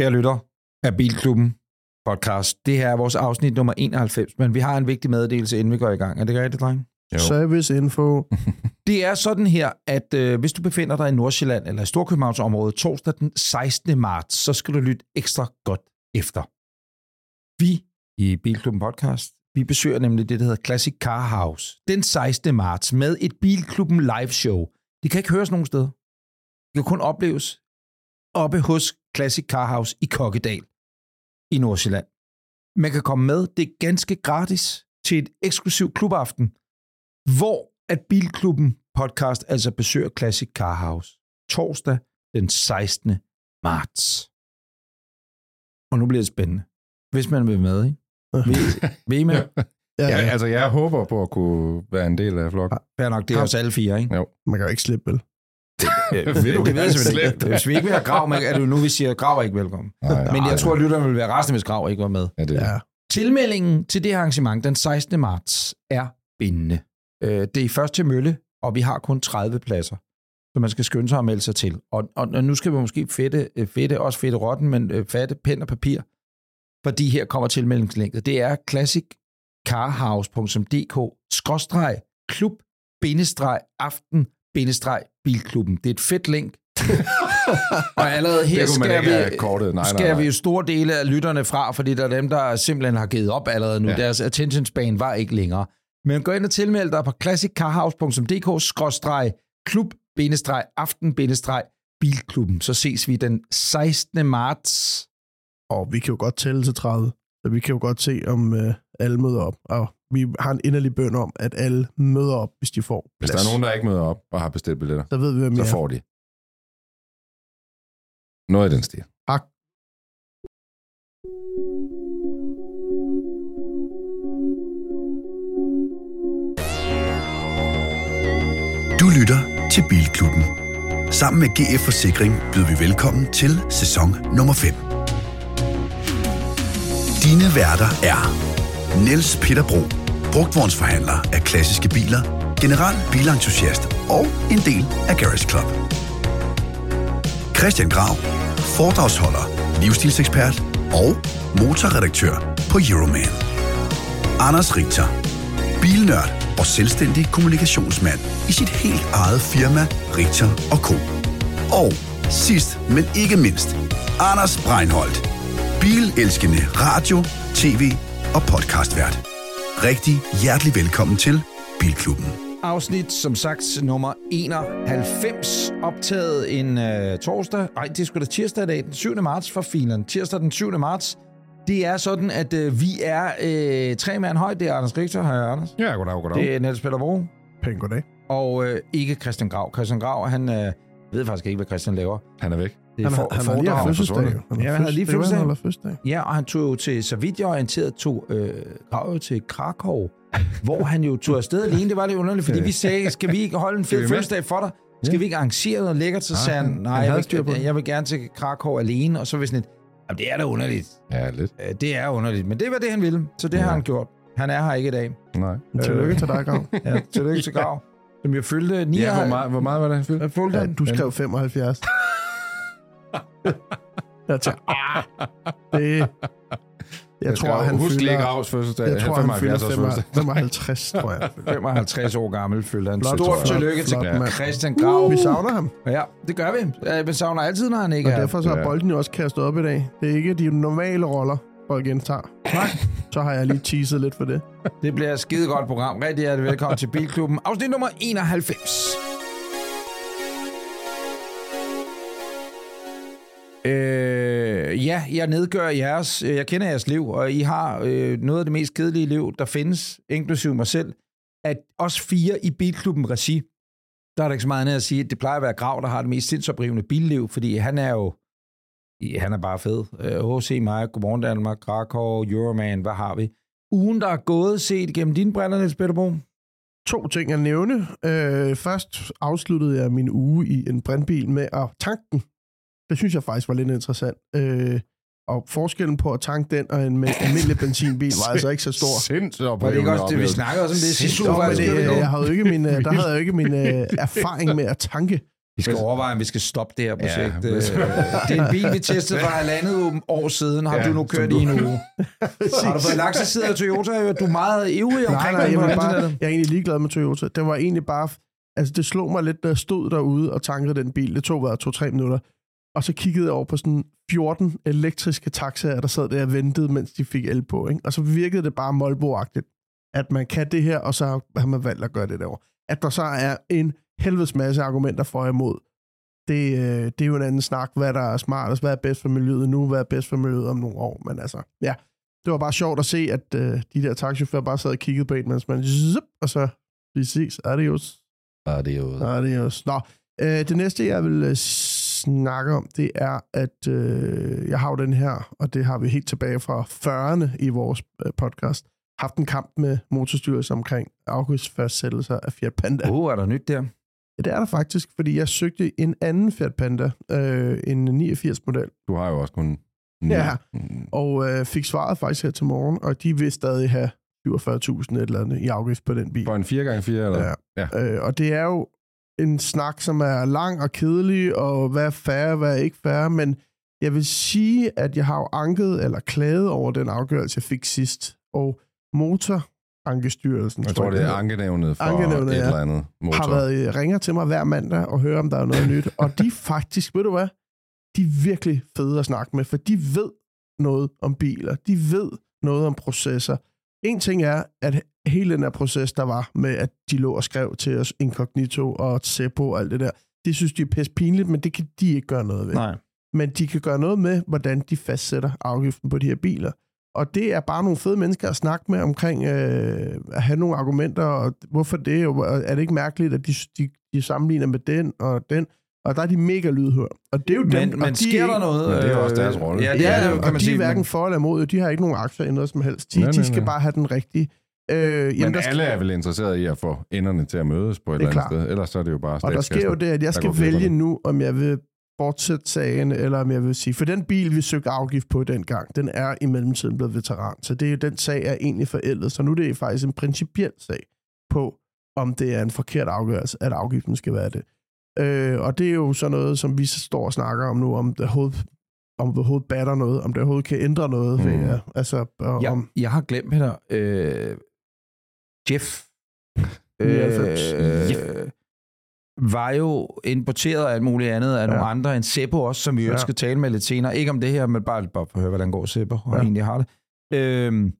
kære lytter af Bilklubben podcast. Det her er vores afsnit nummer 91, men vi har en vigtig meddelelse, inden vi går i gang. Er det rigtigt, dreng? Jo. Service info. Det er sådan her, at øh, hvis du befinder dig i Nordsjælland eller i Storkøbenhavnsområdet torsdag den 16. marts, så skal du lytte ekstra godt efter. Vi i Bilklubben podcast, vi besøger nemlig det, der hedder Classic Car House den 16. marts med et Bilklubben live show. Det kan ikke høres nogen sted. Det kan kun opleves oppe hos Classic Car House i Kokkedal i Nordsjælland. Man kan komme med. Det er ganske gratis til et eksklusiv klubaften, hvor at Bilklubben podcast altså besøger Classic Car House torsdag den 16. marts. Og nu bliver det spændende. Hvis man vil med, ikke? Vil, vil I med? Ja, Ja, ja. altså, jeg håber på at kunne være en del af flokken. Fair nok, det er os alle fire, ikke? Jo. Man kan jo ikke slippe, vel? Vil du, det ved jeg gerne simpelthen slippe. ikke. Hvis vi ikke vil have Grav med, er det jo nu, vi siger, at Grav er ikke velkommen. Nej, Men jeg tror, at lytterne vil være resten, hvis Grav ikke var med. Ja, det, Ja. Tilmeldingen til det arrangement den 16. marts er bindende. Øh, Det er først til Mølle, og vi har kun 30 pladser, så man skal skynde sig at melde sig til. Og, og, og nu skal vi måske fedte, øh, fedte også fedte rotten, men øh, fatte pen og papir, fordi her kommer tilmeldingslinket. Det er classiccarhouse.dk skråstreg klub bindestreg bilklubben. Det er et fedt link. og allerede her ikke vi, kortet. Nej, nej, skal nej. vi jo store dele af lytterne fra, fordi der er dem, der simpelthen har givet op allerede nu. Ja. Deres attention span var ikke længere. Men gå ind og tilmeld dig på classiccarhouse.dk-klub aften bilklubben. Så ses vi den 16. marts. Og vi kan jo godt tælle til 30. Så vi kan jo godt se, om uh, alle møder op. Og vi har en inderlig bøn om, at alle møder op, hvis de får Hvis plads. der er nogen, der ikke møder op og har bestilt billetter, Så ved vi, hvem så får de. Noget i den stil. Tak. Du lytter til Bilklubben. Sammen med GF Forsikring byder vi velkommen til sæson nummer 5. Dine værter er Niels Peter Bro, brugtvognsforhandler af klassiske biler, general bilentusiast og en del af Garage Club. Christian Grav, foredragsholder, livsstilsekspert og motorredaktør på Euroman. Anders Richter, bilnørd og selvstændig kommunikationsmand i sit helt eget firma, Richter Co. Og sidst, men ikke mindst, Anders Breinholt, bilelskende radio, tv og podcastvært. Rigtig hjertelig velkommen til Bilklubben. Afsnit, som sagt, nummer 91, optaget en øh, torsdag. Nej, det er sgu da tirsdag i dag, den 7. marts for filen. Tirsdag den 7. marts. Det er sådan, at øh, vi er øh, tre mand højt. Det er Anders Richter. Hej, Anders. Ja, goddag, goddag. Det er Niels Peter Bro. Pænt goddag. Og øh, ikke Christian Grav. Christian Grav, han øh, ved faktisk ikke, hvad Christian laver. Han er væk. Det er Han, for, har- han har lige fødselsdag. Han Ja, han har lige fødselsdag. han fødselsdag. Ja, og han tog jo til, så vidt jeg er orienteret, tog øh, Grav til Krakow, hvor han jo tog afsted alene. Det var lidt underligt, fordi vi sagde, skal vi ikke holde en fed fødselsdag for dig? Skal vi ikke arrangere noget lækkert? Så sagde han, han- nej, han jeg havde vil, jeg, jeg vil gerne til Krakow alene. Og så var sådan lidt, jamen det er da underligt. Ja, lidt. Øh, Det er underligt. Men det var det, han ville. Så det har Ja. han gjort. Han er her ikke i dag. Nej. Tillykke til dig, Grav. Ja, tillykke til Grav, som jo fyldte 9 Ja, hvor meget, hvor meget var det, han fyldte? Fyldte Ja, han? du skrev 75. jeg tænkte, ah, det... Jeg tror, han Husk fylder... Gravs fødselsdag. Jeg tror, han fylder 75 års fødselsdag. 55, tror jeg. 55 år gammel fyldte han. Stort tillykke til flot. Christian Grav. Vi savner ham, Ja, det gør vi. Vi savner altid, når han ikke og er her. derfor så har Ja. bolden jo også kastet op i dag. Det er ikke de normale roller, folk indtager. Nej. Så har jeg lige teaset lidt for det. Det bliver et skide godt program. Rigtig hjertelig velkommen til Bilklubben. Afsnit nummer 91. Øh, ja, jeg nedgør jeres, øh, jeg kender jeres liv, og I har øh, noget af det mest kedelige liv, der findes, inklusive mig selv, at os fire i Bilklubben regi, der er der ikke så meget andet at sige, det plejer at være Grav, der har det mest sindsoprivende billiv, fordi han er jo, han er bare fed. Øh, H.C. mig, Godmorgen Danmark, Krakow, Euroman, hvad har vi? Ugen, der er gået, set gennem dine briller, Niels Petterbo. To ting at nævne. Øh, først afsluttede jeg min uge i en brandbil med at tanke den. Det synes jeg faktisk var lidt interessant. Øh, og forskellen på at tanke den og en me- almindelig benzinbil var altså ikke så stor. Sindssygt Var det ikke også det, vi snakkede også om det sidste uge? det, jeg havde jo ikke min, øh, der havde jeg jo ikke min øh, erfaring med at tanke. Vi skal overveje, om vi skal stoppe det her projekt. Ja, hvis- Øh, det er en bil, vi testede for halvandet år siden. Har Ja, du nu kørt som i du- en uge? Har du fået lagt sig side af Toyota? Du er meget ivrig Nej, omkring nej, den jeg, bare, internettet. jeg er egentlig ligeglad med Toyota. Det var egentlig bare... Altså, det slog mig lidt, da jeg stod derude og tankede den bil. Det tog bare to-tre minutter. Og så kiggede jeg over på sådan 14 elektriske taxaer, der sad der og ventede, mens de fik el på. Ikke? Og så virkede det bare molboagtigt, at man kan det her, og så har man valgt at gøre det derovre. At der så er en helvedes masse argumenter for og imod. Det, øh, det er jo en anden snak, hvad der er smartest, hvad er bedst for miljøet nu, hvad er bedst for miljøet om nogle år. Men altså, ja, det var bare sjovt at se, at øh, de der taxichauffører bare sad og kiggede på en, mens man zip, og så vi ses, adios. Er jo... Adios. Nå, øh, det næste, jeg vil øh, snakke om, det er, at øh, jeg har jo den her, og det har vi helt tilbage fra 40'erne i vores øh, podcast, haft en kamp med motorstyrelsen omkring afgiftsfastsættelser af Fiat Panda. Uh, er der nyt der? Ja, det er der faktisk, fordi jeg søgte en anden Fiat Panda, øh, en 89-model, Du har jo også kun... Ja. Mm, og øh, fik svaret faktisk her til morgen, og de vil stadig have 47.000 et eller andet i afgift på den bil. For en 4x4, eller? Ja. Ja. Øh, og det er jo en snak, som er lang og kedelig, og hvad er fair, hvad er ikke fair, men jeg vil sige, at jeg har jo anket eller klaget over den afgørelse, jeg fik sidst, og motorankestyrelsen, Jeg tror, det er ankenævnet for Ankenævnet, et ja. eller andet motor. har været ringer til mig hver mandag og hører, om der er noget nyt. Og de faktisk, ved du hvad, de er virkelig fede at snakke med, for de ved noget om biler. De ved noget om processer. En ting er, at hele den her proces, der var med, at de lå og skrev til os incognito og Seppo og alt det der, det synes de er pisse pinligt, men det kan de ikke gøre noget ved. Nej. Men de kan gøre noget med, hvordan de fastsætter afgiften på de her biler. Og det er bare nogle fede mennesker at snakke med omkring øh, at have nogle argumenter, og hvorfor det, og er det ikke mærkeligt, at de, de, de sammenligner med den og den, og der er de mega lydhør. Og det er jo dem, Men, og men de sker er der noget? Men det er også deres rolle. Ja, det Ja, er det jo, og kan man de sige. er hverken for eller imod, de har ikke nogen aktier i noget som helst. De, Nej, de nej, skal nej. bare have den rigtige. Øh, Men der, alle er vel interesseret i at få enderne til at mødes på et er eller andet klart. sted. Ellers så er det jo bare Og der sker jo det, at jeg skal vælge nu, om jeg vil fortsætte sagen, eller om jeg vil sige, for den bil, vi søgte afgift på dengang, den er i mellemtiden blevet veteran. Så det er jo, den sag er egentlig forældet. Så nu er det faktisk en principiel sag på, om det er en forkert afgørelse, at afgiften skal være det. Øh, og det er jo så noget, som vi står og snakker om nu, om det overhovedet, om det overhovedet batter noget, om det overhovedet kan ændre noget. Mm. Ved, ja, altså, og, Ja, om, jeg har glemt, Peter. Øh, Jeff 99. øh, var jo importeret og alt muligt andet af ja. nogle andre end Seppo også, som vi jo Ja. skal tale med lidt senere. Ikke om det her, men bare, bare for at høre, hvordan går Seppo, og Ja. egentlig har det. Øh,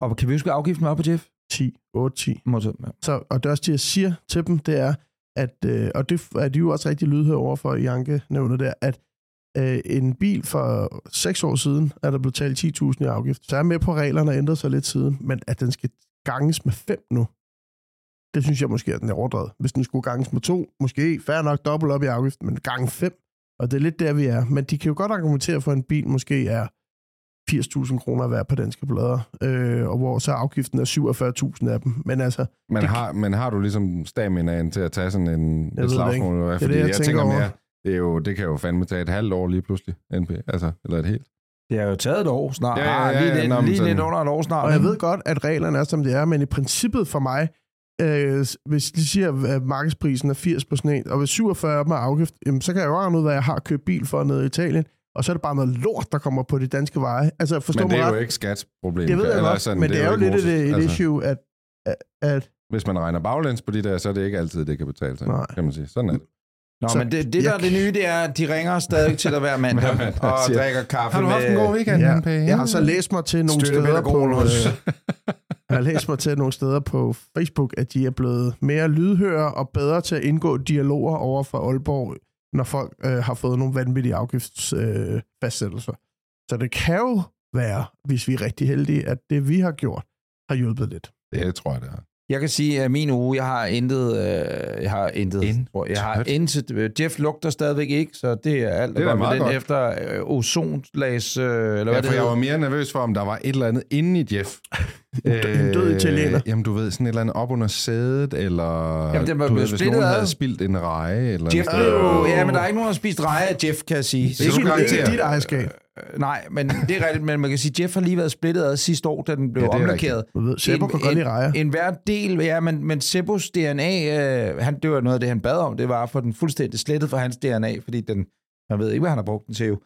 og kan vi huske, afgiften var på Jeff? 10, 8, 10. Motor, ja. Så, og det også jeg siger til dem, det er, at, øh, og det er de jo også rigtig lydhør over for Janke nævner der, at øh, en bil for seks år siden er der blevet talt 10.000 i afgift. Så jeg er med på, at reglerne har ændret sig lidt siden, men at den skal ganges med fem nu, det synes jeg måske, at den er overdrevet. Hvis den skulle ganges med to, måske færre nok dobbelt op i afgift, men gange fem, og det er lidt der, vi er. Men de kan jo godt argumentere for, at en bil måske er 80.000 kroner værd på danske blader, øh, og hvor så afgiften er 47.000 af dem. Men altså, Men Det- har, men har du ligesom staminaen til at tage sådan en, et det slagsmål? Det er Fordi det, jeg jeg, tænker tænker mere, det, er jo, det kan jo fandme tage et halvt år lige pludselig, NP. Altså, eller et helt. Det har jo taget et år snart. Ja, ja, ja, Ah, lige ja, lidt, nå, men lige sådan- lidt under et år snart. Og jeg ved godt, at reglerne er, som de er, men i princippet for mig, øh, hvis de siger, at markedsprisen er 80 på sådan en, og hvis 47 er med afgift, jamen, så kan jeg jo regne ud, hvad jeg har købt bil for nede i Italien, og så er det bare noget lort, der kommer på de danske veje. Altså, forstå Men det mig er jo ret. ikke skats problem. Det ved jeg Eller godt, sådan, men det er jo lidt et, et Altså, issue, at, at, Hvis man regner baglæns på de der, så er det ikke altid, det kan betale sig, Nej. kan man sige. Sådan er det. Nå, Så men det, det der er det nye, det er, at de ringer stadig til dig hver mandag Hver mandag og siger, drikker kaffe Har du haft en god weekend, ja, NP? jeg har så læst mig til nogle steder på, øh, jeg har læst mig til nogle steder på Facebook, at de er blevet mere lydhøre og bedre til at indgå dialoger over for Aalborg, når folk øh, har fået nogle vanvittige afgiftsfastsættelser. Øh, så det kan jo være, hvis vi er rigtig heldige, at det vi har gjort, har hjulpet lidt. Det tror jeg, det er. Jeg kan sige, at min uge, jeg har intet... Øh, jeg har intet... Tror Jeg har intet... øh, Jeff lugter stadigvæk ikke, så det er alt, Det er meget den godt. efter øh, ozonlags... Øh, eller Ja, hvad det for jeg var mere nervøs for, om der var et eller andet inde i Jeff. En død italiener. Jamen, du ved, sådan et eller andet op under sædet, eller... Jamen, den var du ved, hvis nogen havde spildt en reje, eller... Jeff sted. jo... Ja, men der er ikke nogen, der har spist reje af Jeff, kan jeg sige. Så Det er ikke, ikke dit ejerskab. Nej, men det er rigtigt, men man kan sige, at Jeff har lige været splittet ad sidste år, da den blev Ja, er ved, Seppo kan godt lide rejer. En hver del, ja, men, men Seppos DNA, øh, han, det var noget af det, han bad om, det var for den fuldstændig slettet fra hans DNA, fordi den, man ved ikke, hvad han har brugt den til jo.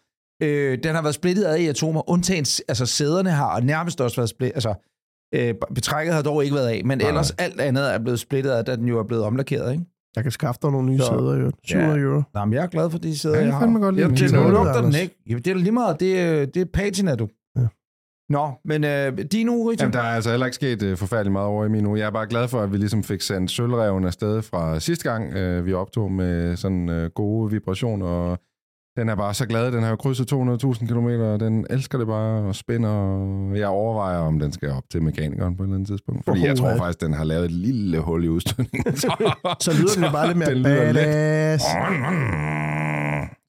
Øh, den har været splittet ad i atomer, undtagen, altså sæderne har nærmest også været splittet, altså øh, betrækket har dog ikke været af, men Nej. ellers alt andet er blevet splittet ad, da den jo er blevet omlakeret, ikke? Jeg kan skaffe dig nogle nye Så- sæder, jo. 700 euro. Nå, men jeg er glad for de sæder, Ja, det jeg har. fandme godt lide Jeg, dem. til, De er nu nullet, lugter den ikke. Jamen, det er lige meget, det er, det er patina, du. Ja. Nå, men øh, din uge, Richard? Jamen, der er altså heller ikke sket uh, forfærdeligt meget over i min uge. Jeg er bare glad for, at vi ligesom fik sendt sølvreven afsted fra sidste gang, uh, vi optog med sådan uh, gode vibrationer. Og den er bare så glad. Den har jo krydset 200.000 km, og den elsker det bare og spænder. Og jeg overvejer, om den skal op til mekanikeren på et eller andet tidspunkt. Fordi jeg tror Uha. faktisk, den har lavet et lille hul i udstødningen. Så lyder den jo bare lidt mere Den badass.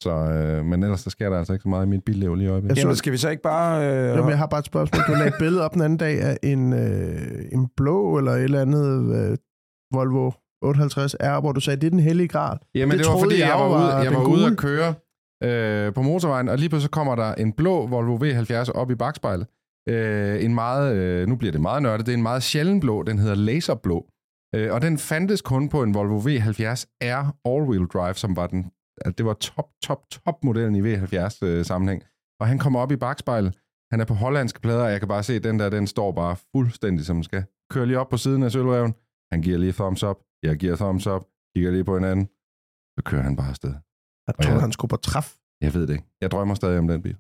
Så, øh, men ellers så sker der altså ikke så meget i mit billiv lige i øjeblikket. Jeg så- Jamen, skal vi så ikke bare... Øh, Jo, men jeg har bare et spørgsmål. Du lagde et billede op den anden dag af en, øh, en blå eller et eller andet øh, Volvo 58 R, hvor du sagde, det er den hellige grad. Jamen, Det det, var fordi, jeg jeg var, ude, var jeg var ude at køre øh, på motorvejen, og lige pludselig kommer der en blå Volvo V70 op i bagspejlet. Øh, en meget, øh, nu bliver det meget nørdet, det er en meget sjælden blå, den hedder laserblå. Øh, og den fandtes kun på en Volvo V70 R all-wheel drive, som var den, altså, det var top, top, top modellen i V70 øh, sammenhæng. Og han kommer op i bagspejlet, han er på hollandske plader, og jeg kan bare se, at den der, den står bare fuldstændig som den skal. Kører lige op på siden af sølvreven, han giver lige thumbs up, jeg giver thumbs up, kigger lige på hinanden, så kører han bare afsted. Jeg tror, jeg- han skulle på træf. Jeg ved det ikke. Jeg drømmer stadig om den bil.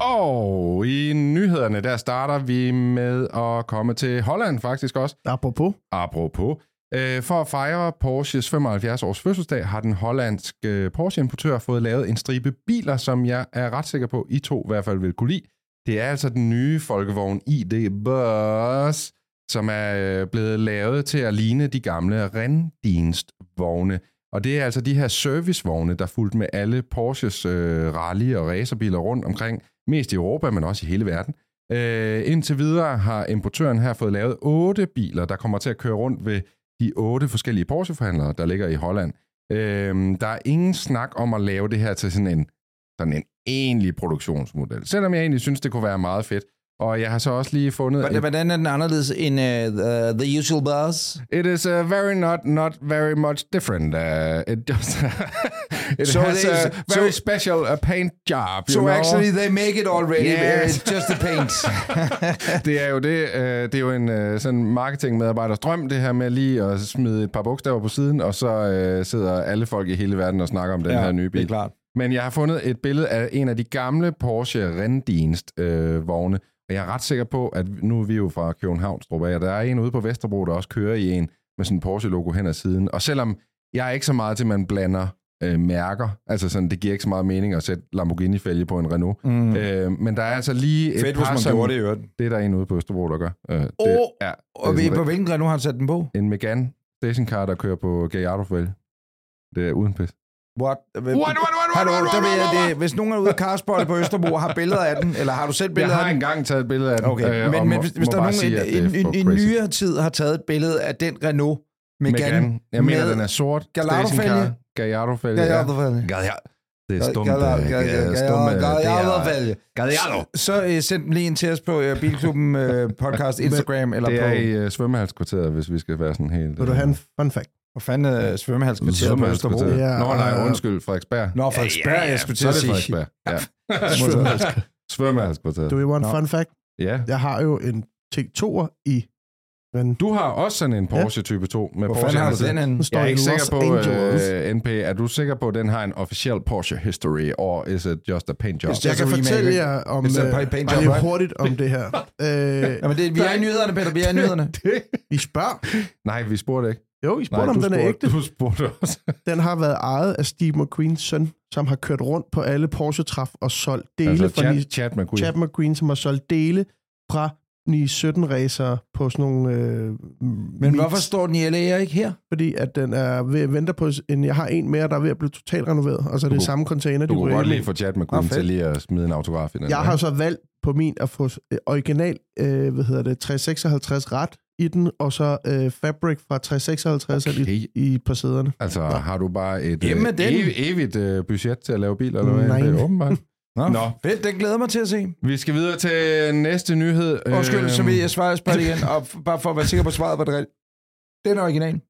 Og i nyhederne, der starter vi med at komme til Holland faktisk også. Apropos, Apropos. Øh, For at fejre Porsches 75 års fødselsdag, har den hollandske Porsche-importør fået lavet en stribe biler, som jeg er ret sikker på, I to i hvert fald vil kunne lide. Det er altså den nye folkevogn ID Bus, som er øh, blevet lavet til at ligne de gamle rendienstvogne. Og det er altså de her servicevogne, der fulgte med alle Porsches øh, rally- og racerbiler rundt omkring, mest i Europa, men også i hele verden. Øh, indtil videre har importøren her fået lavet otte biler, der kommer til at køre rundt ved de otte forskellige Porsche-forhandlere, der ligger i Holland. Øh, der er ingen snak om at lave det her til sådan en, sådan en egentlig produktionsmodel. Selvom jeg egentlig synes, det kunne være meget fedt. Og jeg har så også lige fundet... Hvordan- Hvordan er den anderledes end uh, the, the usual buzz? It is uh, very not not very much different. Uh, it just it So has a very so- special uh, paint job. So know? actually, they make it already. Yes. It's just the paint. det er jo det. Uh, det er jo en uh, sådan marketingmedarbejders drøm, det her med lige at smide et par bogstaver på siden, og så uh, sidder alle folk i hele verden og snakker om den her nye det bil. er klart. Men jeg har fundet et billede af en af de gamle Porsche Rendienst øh, vogne, og jeg er ret sikker på, at nu er vi jo fra København, og der er en ude på Vesterbro, der også kører i en med sådan en Porsche-logo hen ad siden. Og selvom jeg er ikke så meget til, at man blander øh, mærker, altså sådan, det giver ikke så meget mening at sætte Lamborghini-fælge på en Renault. Mm. Øh, men der er altså lige et Fedt, hvis par, man som, gjorde det i øvrigt. det er der en ude på Østerbro, der gør. Øh, det Åh, er, Og det er ved, på hvilken Renault har han sat den på? en Megane stationcar, der kører på Gallardo-fælge. Det er uden pis. What? What, what, what, what, Hallo, what, der what, vil jeg, what, det, hvis nogen er ude af Karlsborg på Østerbro og har billeder af den, eller har du selv Jeg billeder har af den? engang taget et billede af den. Okay, øh, men, men hvis, hvis der er nogen sige, en, en, en crazy. nyere tid har taget et billede af den Renault Megane, Megane. Jeg mener, med den er sort. Gallardo-fælge. stationcar. Gallardo-fælge. Gallardo-fælge. Gallardo. Det er stumt. Gallardo- Gallardo- Gallardo-fælge. Gallardo. Så øh, send lige en til os på øh, Bilklubben øh, podcast, Instagram, eller Det på... er i øh, svømmehalskvarteret, hvis vi skal være sådan helt... vil du have en fun fact? Hvor fanden er svømmehalskvarteret på Østerbro? Ja, Nå, nej, undskyld, Frederiksberg. Nå, Frederiksberg, jeg skulle til Så er at det sige. Frederiksberg. Ja. Svømmehalskvarteret. Do we want Nå. fun fact? Ja. Jeg har jo en T2'er i... Men Du har også sådan en Porsche Type 2 med Hvor Porsche har du den henne? den står Jeg er ikke sikker på, uh, NP, er du sikker på, at den har en officiel Porsche history, or is it just a paint job? Jeg just kan fortælle jer om... Øh, paint- bare job, hurtigt om det her. Øh, Jamen, det, vi er i nyhederne, Peter, vi er i nyhederne. I spørger. Nej, vi spurgte ikke. Jo, I spurgte, Nej, om du den er spurgte- ægte. Du spurgte også. Den har været ejet af Steve McQueens søn, som har kørt rundt på alle Porsche-træf og solgt dele altså, fra Chad, Chad McQueen. Chad McQueen, som har solgt dele fra 17 racer på sådan nogle... Øh, Men meets. hvorfor står den i LA ikke her? Fordi at den er ved at vente på... En, jeg har en mere, der er ved at blive totalt renoveret. Og så er det kunne- samme container, Du de kunne godt lige få Chad McQueen til lige at smide en autograf i den. Jeg har så valgt på min at få øh, original, øh, hvad hedder det, 356 ret i den, og så øh, fabric fra 356 okay. I, i på sæderne. Altså, har du bare et øh, ev- evigt øh, budget til at lave biler, eller hvad? Nej. Det er åbenbart. Nå, Nå. fedt, den glæder mig til at se. Vi skal videre til næste nyhed. Undskyld, Øhm, så vil jeg svare spørge igen, og bare for at være sikker på svaret, var det rigtigt. Den er original.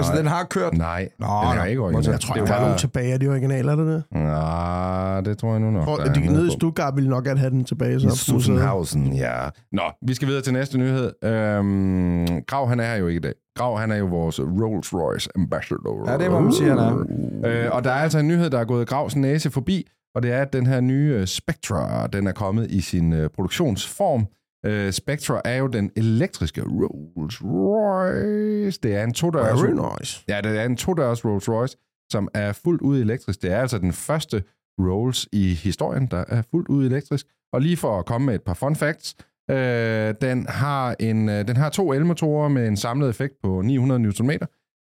Altså, Nej. den har kørt. Nej, Nå, den er ikke original. Jeg tror det er der er nogen tilbage af de originale, er det det? Nej, det tror jeg nu nok. Er de, nede i. Stuttgart ville nok gerne have den tilbage. Så I. Sussenhausen, ja. Nå, vi skal videre til næste nyhed. Øhm, Grav, han er her jo ikke i dag. Grav, han er jo vores Rolls-Royce ambassador. Ja, det må man sige, han er. Øh, og der er altså en nyhed, der er gået Gravs næse forbi, og det er, at den her nye øh, Spectra, den er kommet i sin øh, produktionsform. Øh, Spectra er jo den elektriske Rolls-Royce. Det er en todørs... Nice. Ja, det er en todørs Rolls Royce, som er fuldt ud elektrisk. Det er altså den første Rolls i historien, der er fuldt ud elektrisk. Og lige for at komme med et par fun facts, øh, den, har en, øh, den har to elmotorer med en samlet effekt på 900 Nm,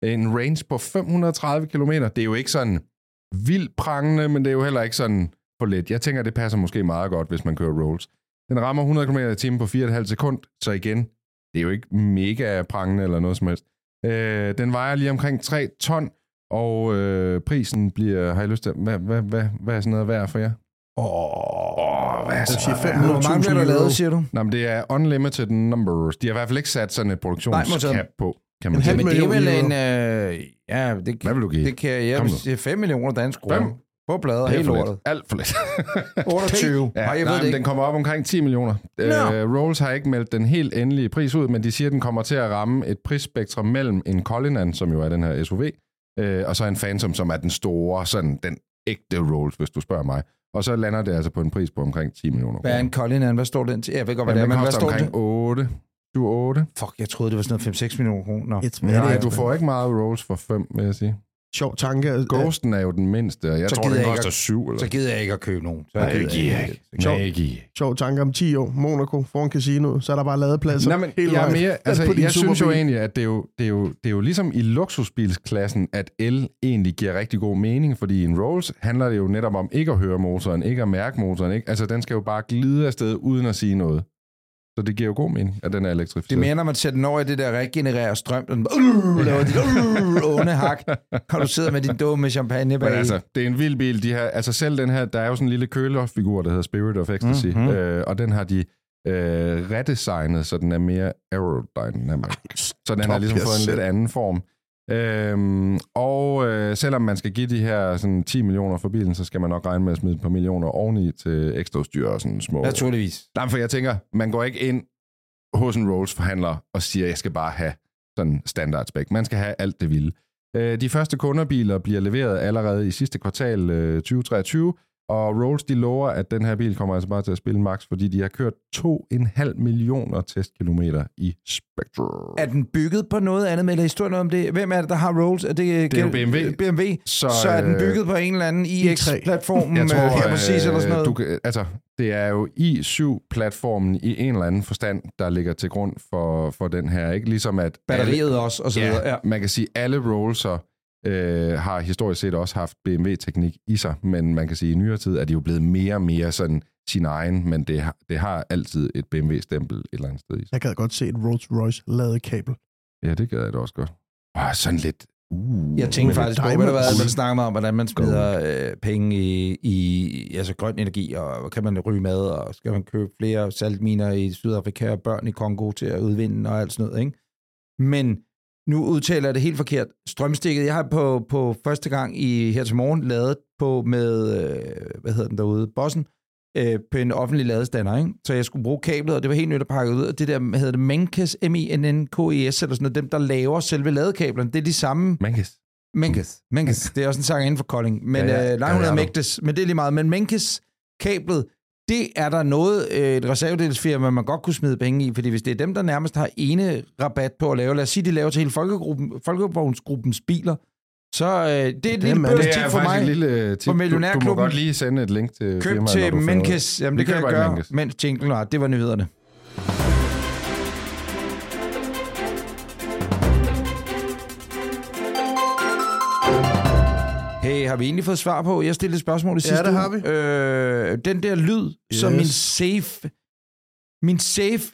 en range på 530 km. Det er jo ikke sådan vildt prangende, men det er jo heller ikke sådan for let. Jeg tænker, det passer måske meget godt, hvis man kører Rolls. Den rammer 100 km i timen på 4,5 sekund, så igen, det er jo ikke mega prangende eller noget som helst. Øh, den vejer lige omkring 3 ton, og øh, prisen bliver, har jeg lyst til, hvad, hvad, hvad, hvad er sådan noget værd for jer? Åh, hvad er Jeg så siger meget værd? 500.000 Hvor mange bliver der lavet, siger du? Nå, men det er unlimited numbers. De har i hvert fald ikke sat sådan et Nej, produktionscap på, kan man En halv Men det er vel en... Øh, ja, det, Hvad vil du give? det kan jeg Kom vil nu. sige 5 millioner danske kroner. På bladet, Det er helt for lortet. lidt. Alt for lidt. 28. Ja, Ja, jeg nej, ved det ikke. den kommer op omkring 10 millioner. Nå. Øh, Rolls har ikke meldt den helt endelige pris ud, men de siger, at den kommer til at ramme et prisspektrum mellem en Cullinan, som jo er den her SUV, øh, og så en Phantom, som er den store, sådan den ægte Rolls, hvis du spørger mig. Og så lander det altså på en pris på omkring 10 millioner Hvad er en Cullinan? Hvad står den til? Jeg ved godt, hvad Jamen, det er, men hvad står den omkring til? 8. Du er 8. Fuck, jeg troede, det var sådan noget 5-6 millioner kroner. Nej, du får ikke meget Rolls for 5, vil jeg sige. Sjov tanke. Ghosten er jo den mindste, og jeg Så tror, gider den ikke koster 7. Eller? Så gider jeg ikke at købe nogen. Så Nej, gider jeg ikke. Nej, giver jeg ikke. Sjov tanke om 10 år. Monaco foran casinoet, så er der bare ladepladser. Nej, men hele jeg, er mere, altså, jeg synes jo superbil. egentlig, at det er jo, det, er jo, det er jo ligesom i luksusbilsklassen, at el egentlig giver rigtig god mening, fordi i en Rolls handler det jo netop om ikke at høre motoren, ikke at mærke motoren. Ikke? Altså, den skal jo bare glide afsted uden at sige noget. Så det giver jo god mening, at den er Det er elektrificeret. mere, når man sætter den over i det der regenererer strøm, den uh, laver dit uh, onde hak, og du sidder med din dumme champagne bag. Men altså, det er en vild bil. De her, altså selv den her, der er jo sådan en lille kølerfigur, der hedder Spirit of Ecstasy, Mhm. mm-hmm. øh, og den har de øh, redesignet, så den er mere aerodynamic. Så den har Top ligesom jer fået en lidt anden form. Øhm, og øh, selvom man skal give de her sådan 10 millioner for bilen, så skal man nok regne med at smide et par millioner oveni til ekstra udstyr og sådan små... Naturligvis. Nej, for jeg tænker, man går ikke ind hos en Rolls-forhandler og siger, jeg skal bare have sådan standard spec. Man skal have alt det vilde. Øh, De første kunderbiler bliver leveret allerede i sidste kvartal øh, 2023, og Rolls de lover, at den her bil kommer altså bare til at spille max, fordi de har kørt 2,5 millioner testkilometer i Spectre. Er den bygget på noget andet med, eller historie noget om det? Hvem er det, der har Rolls? Er det, Det er jo BMW. BMW. Så, Så er den øh, bygget på en eller anden i3. iX-platform Jeg tror, her præcis, eller sådan noget? Du, kan- altså, det er jo i7-platformen i en eller anden forstand, der ligger til grund for, for den her. Ikke ligesom at Batteriet også, og så videre. Ja, man kan sige, at alle Rollser øh, har historisk set også haft BMW-teknik i sig, men man kan sige, at i nyere tid er de jo blevet mere og mere sådan sin egen, men det har, det har altid et BMW-stempel et eller andet sted i sig. Jeg gad godt se et Rolls Royce ladekabel. Ja, det gad jeg da også godt. Åh, sådan lidt... Uh, Jeg tænkte faktisk på, diamonds. hvad der var, man snakker om, hvordan man smider øh, penge i, i altså grøn energi, og hvad kan man ryge med, og skal man købe flere saltminer i Sydafrika og børn i Kongo til at udvinde og alt sådan noget, ikke? Men nu udtaler jeg det helt forkert. Strømstikket, jeg har på, på første gang i her til morgen lavet på med, øh, hvad hedder den derude, Bossen, øh, på en offentlig ladestander, ikke? Så jeg skulle bruge kablet, og det var helt nyt at pakke ud. Og det der, hedder det, Menkes, M-I-N-N-K-E-S, eller sådan noget, dem, der laver selve ladekablerne, det er de samme Mankes. Menkes. Menkes. Det er også en sang inden for Kolding. Men Ja, ja, ja. ja. Øh, hun Ja, ja, Mægtes. Men det er lige meget. Men Menkes kablet, det er der noget, øh, et reservedelsfirma, man godt kunne smide penge i, fordi hvis det er dem, der nærmest har ene rabat på at lave, lad os sige, de laver til hele folkevognsgruppens biler, så øh, det er et lille er- Det børstip for mig. lille tip. For Du, du må Millionærklubben. godt lige sende et link til Køb firmaet, til. Menkes. Jamen, det kan jeg gøre, mens jinglen var. Det var nyhederne. Har vi egentlig fået svar på? Jeg stillede et spørgsmål i Ja, sidste det uge. har vi. Øh, den der lyd, yes. som min safe... Min safe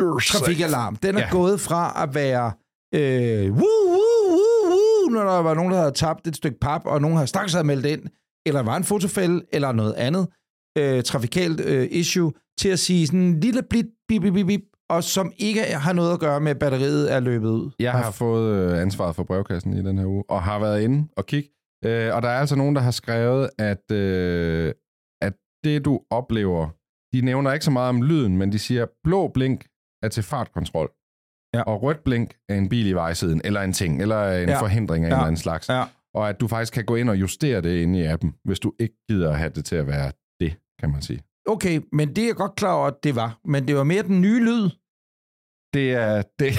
trafikalarm. Den er Ja. gået fra at være øh, woo, woo, woo, woo, når der var nogen, der havde tabt et stykke pap, og nogen havde straks havde meldt ind, eller var en fotofælde, eller noget andet øh, trafikalt øh, issue, til at sige sådan en lille blit, bip, bip, bip, bip, og som ikke har noget at gøre med, at batteriet er løbet ud. Jeg har fået øh, ansvaret for brevkassen i den her uge, og har været inde og kigge. Øh, og der er altså nogen, der har skrevet, at, øh, at det, du oplever, de nævner ikke så meget om lyden, men de siger, blå blink er til fartkontrol. Ja. Og rødt blink er en bil i vejsiden, eller en ting, eller en Ja. forhindring af Ja. en eller anden slags. Ja. Og at du faktisk kan gå ind og justere det inde i appen, hvis du ikke gider at have det til at være det, kan man sige. Okay, men det er jeg godt klar over, at det var. Men det var mere den nye lyd. Det er det.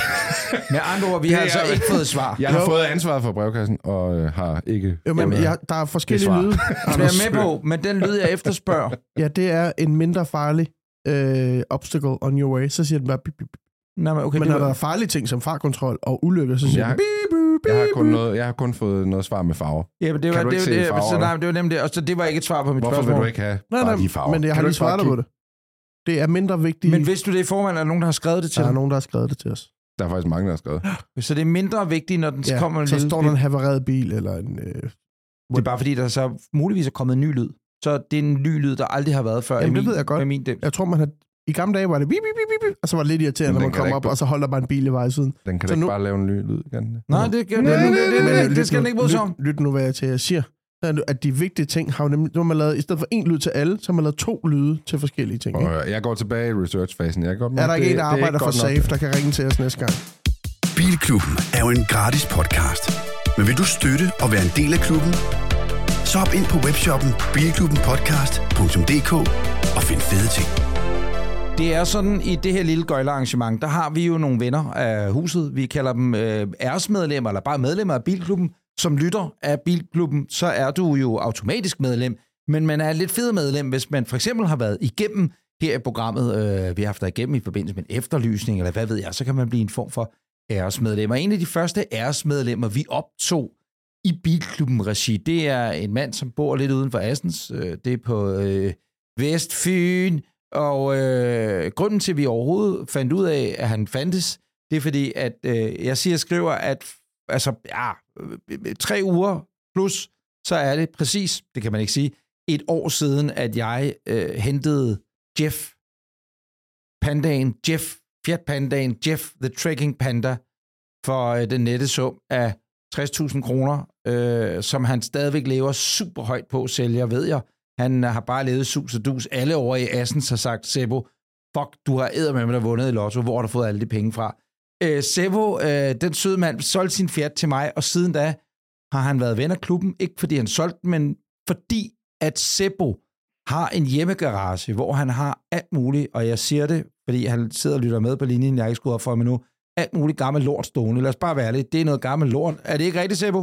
Med andre ord, vi har altså ikke fået svar. Jeg har Jo. fået ansvaret for brevkassen, og øh, har ikke... Jo, men jeg, der er forskellige svar. lyde. Det er jeg med på, men den lyd, jeg efterspørger. Ja, det er en mindre farlig øh, obstacle on your way. Så siger den bare bip, bip. Nej, men okay, Men når der er farlige ting som fartkontrol og ulykker, så siger Jeg- den bip, Jeg har, kun noget, jeg har kun fået noget svar med farver. ja, men det Kan var, du det, det, farver, så, nej, det var nemlig det. Og så det var ikke et svar på mit Hvorfor spørgsmål. vil du ikke have Nej, bare nej, de farver? men jeg har Kan du lige ikke bare svaret på det. Det er mindre vigtigt. Men vidste du det i forvejen, der er nogen, der har skrevet det til der er nogen, der har skrevet det til os. Der er faktisk mange, der har skrevet. Så det er mindre vigtigt, når den Ja, kommer en så lille står der en havareret bil, eller en... Øh, Det er bare fordi, der så muligvis er kommet en ny lyd. Så det er en ny lyd, der aldrig har været før. Jamen, i det min, ved jeg godt. Min dem. jeg tror, man har... I gamle dage var det bip, bip, bip, bip, og så var det lidt irriterende, når man kan kom op, og så holdt der bare en bil i vejsiden. Den kan Så da ikke nu- bare lave en ny lyd igen. Nej, det, det, det, Men- det, det, men det, skal den ikke bryde sig om. lyt, lyt nu, hvad jeg til, jeg siger. Er At de vigtige ting har jo nemlig... Nu har man lavet, I stedet for en lyd til alle, så har man lavet to lyde til forskellige ting. Og Ikke? jeg går tilbage i researchfasen. Jeg godt Er der ikke det- en, der er arbejder for. Safe, der kan ringe til os næste gang? Bilklubben er jo en gratis podcast. Men vil du støtte og være en del af klubben? Så hop ind på webshoppen bilklubbenpodcast.dk og find fede ting. Det er sådan, i det her lille gøjlerarrangement, der har vi jo nogle venner af huset. Vi kalder dem øh, æresmedlemmer, eller bare medlemmer af Bilklubben. Som lytter af Bilklubben, så er du jo automatisk medlem, men man er lidt fed medlem, hvis man for eksempel har været igennem her i programmet, øh, vi har haft dig igennem i forbindelse med en efterlysning, eller hvad ved jeg, så kan man blive en form for æresmedlem. Og en af de første æresmedlemmer, vi optog i Bilklubben-regi, det er en mand, som bor lidt uden for Assens. Øh, det er på øh, Vestfyn, og øh, grunden til, at vi overhovedet fandt ud af, at han fandtes, det er fordi, at øh, jeg siger og skriver, at altså, ja, tre uger plus, så er det præcis, det kan man ikke sige, et år siden, at jeg øh, hentede Jeff Pandaen, Jeff, Fiat Pandaen, Jeff the Trekking Panda, for øh, den nette sum af 60.000 kroner, øh, som han stadigvæk lever super højt på, sælger, ved jeg. Han har bare levet sus og dus. Alle over i Assens har sagt, Sebo, fuck, du har æder med, at vundet i lotto. Hvor har du fået alle de penge fra? Øh, Sebo, øh, den søde mand, solgte sin Fiat til mig, og siden da har han været ven af klubben. Ikke fordi han solgte den, men fordi at Sebo har en hjemmegarage, hvor han har alt muligt, og jeg siger det, fordi han sidder og lytter med på linjen, jeg ikke skulle op for mig nu, alt muligt gammel lort stående. Lad os bare være ærlige. Det er noget gammel lort. Er det ikke rigtigt, Sebo?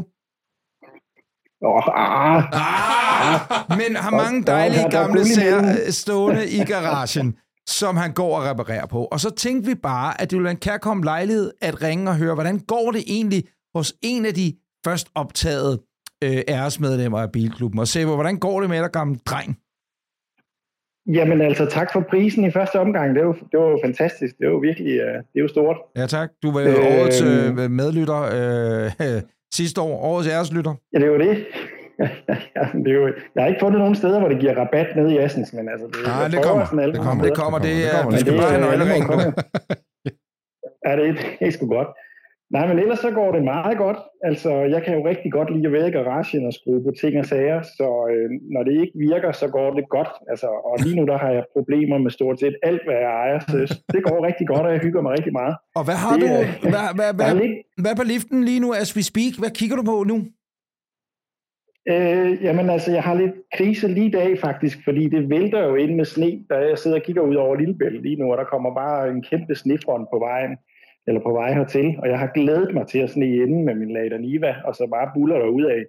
Åh, ah, Ah, men har mange er- dejlige er gamle sager øh, stående i garagen, som han går og reparerer på. Og så tænkte vi bare, at det ville være en kærkommen lejlighed at ringe og høre, hvordan går det egentlig hos en af de først optagede øh, æresmedlemmer af Bilklubben. Og se, hvordan går det med dig, gamle dreng? Jamen altså, tak for prisen i første omgang. Det var, det var fantastisk. Det var virkelig, uh, det jo stort. Ja tak. Du var Øhm. årets øh, medlytter øh, sidste år. Årets æreslytter. Ja, det jo det. Ja, det er jo, jeg har ikke fundet nogen steder, hvor det giver rabat nede i Assens, men altså... Det, Nej, det kommer. sådan Det kommer. Det kommer, det, det er, kommer. det, have øh, nøgleringen det på. må komme. Ja, det, det er sgu godt. Nej, men ellers så går det meget godt. Altså, jeg kan jo rigtig godt lide at være i garagen og skrue på ting og sager, så øh, når det ikke virker, så går det godt. Altså, og lige nu der har jeg problemer med stort set alt, hvad jeg ejer, så det går rigtig godt, og jeg hygger mig rigtig meget. Og hvad har Det du? er- Hvad, hvad, er hvad, hvad er på liften lige nu, as we speak? Hvad kigger du på nu? Øh, jamen altså, jeg har lidt krise lige i dag faktisk, fordi det vælter jo ind med sne, da jeg sidder og kigger ud over Lillebælt lige nu, og der kommer bare en kæmpe snefront på vejen, eller på vej hertil, og jeg har glædet mig til at sne inden med min Lada Niva, og så bare buller der af.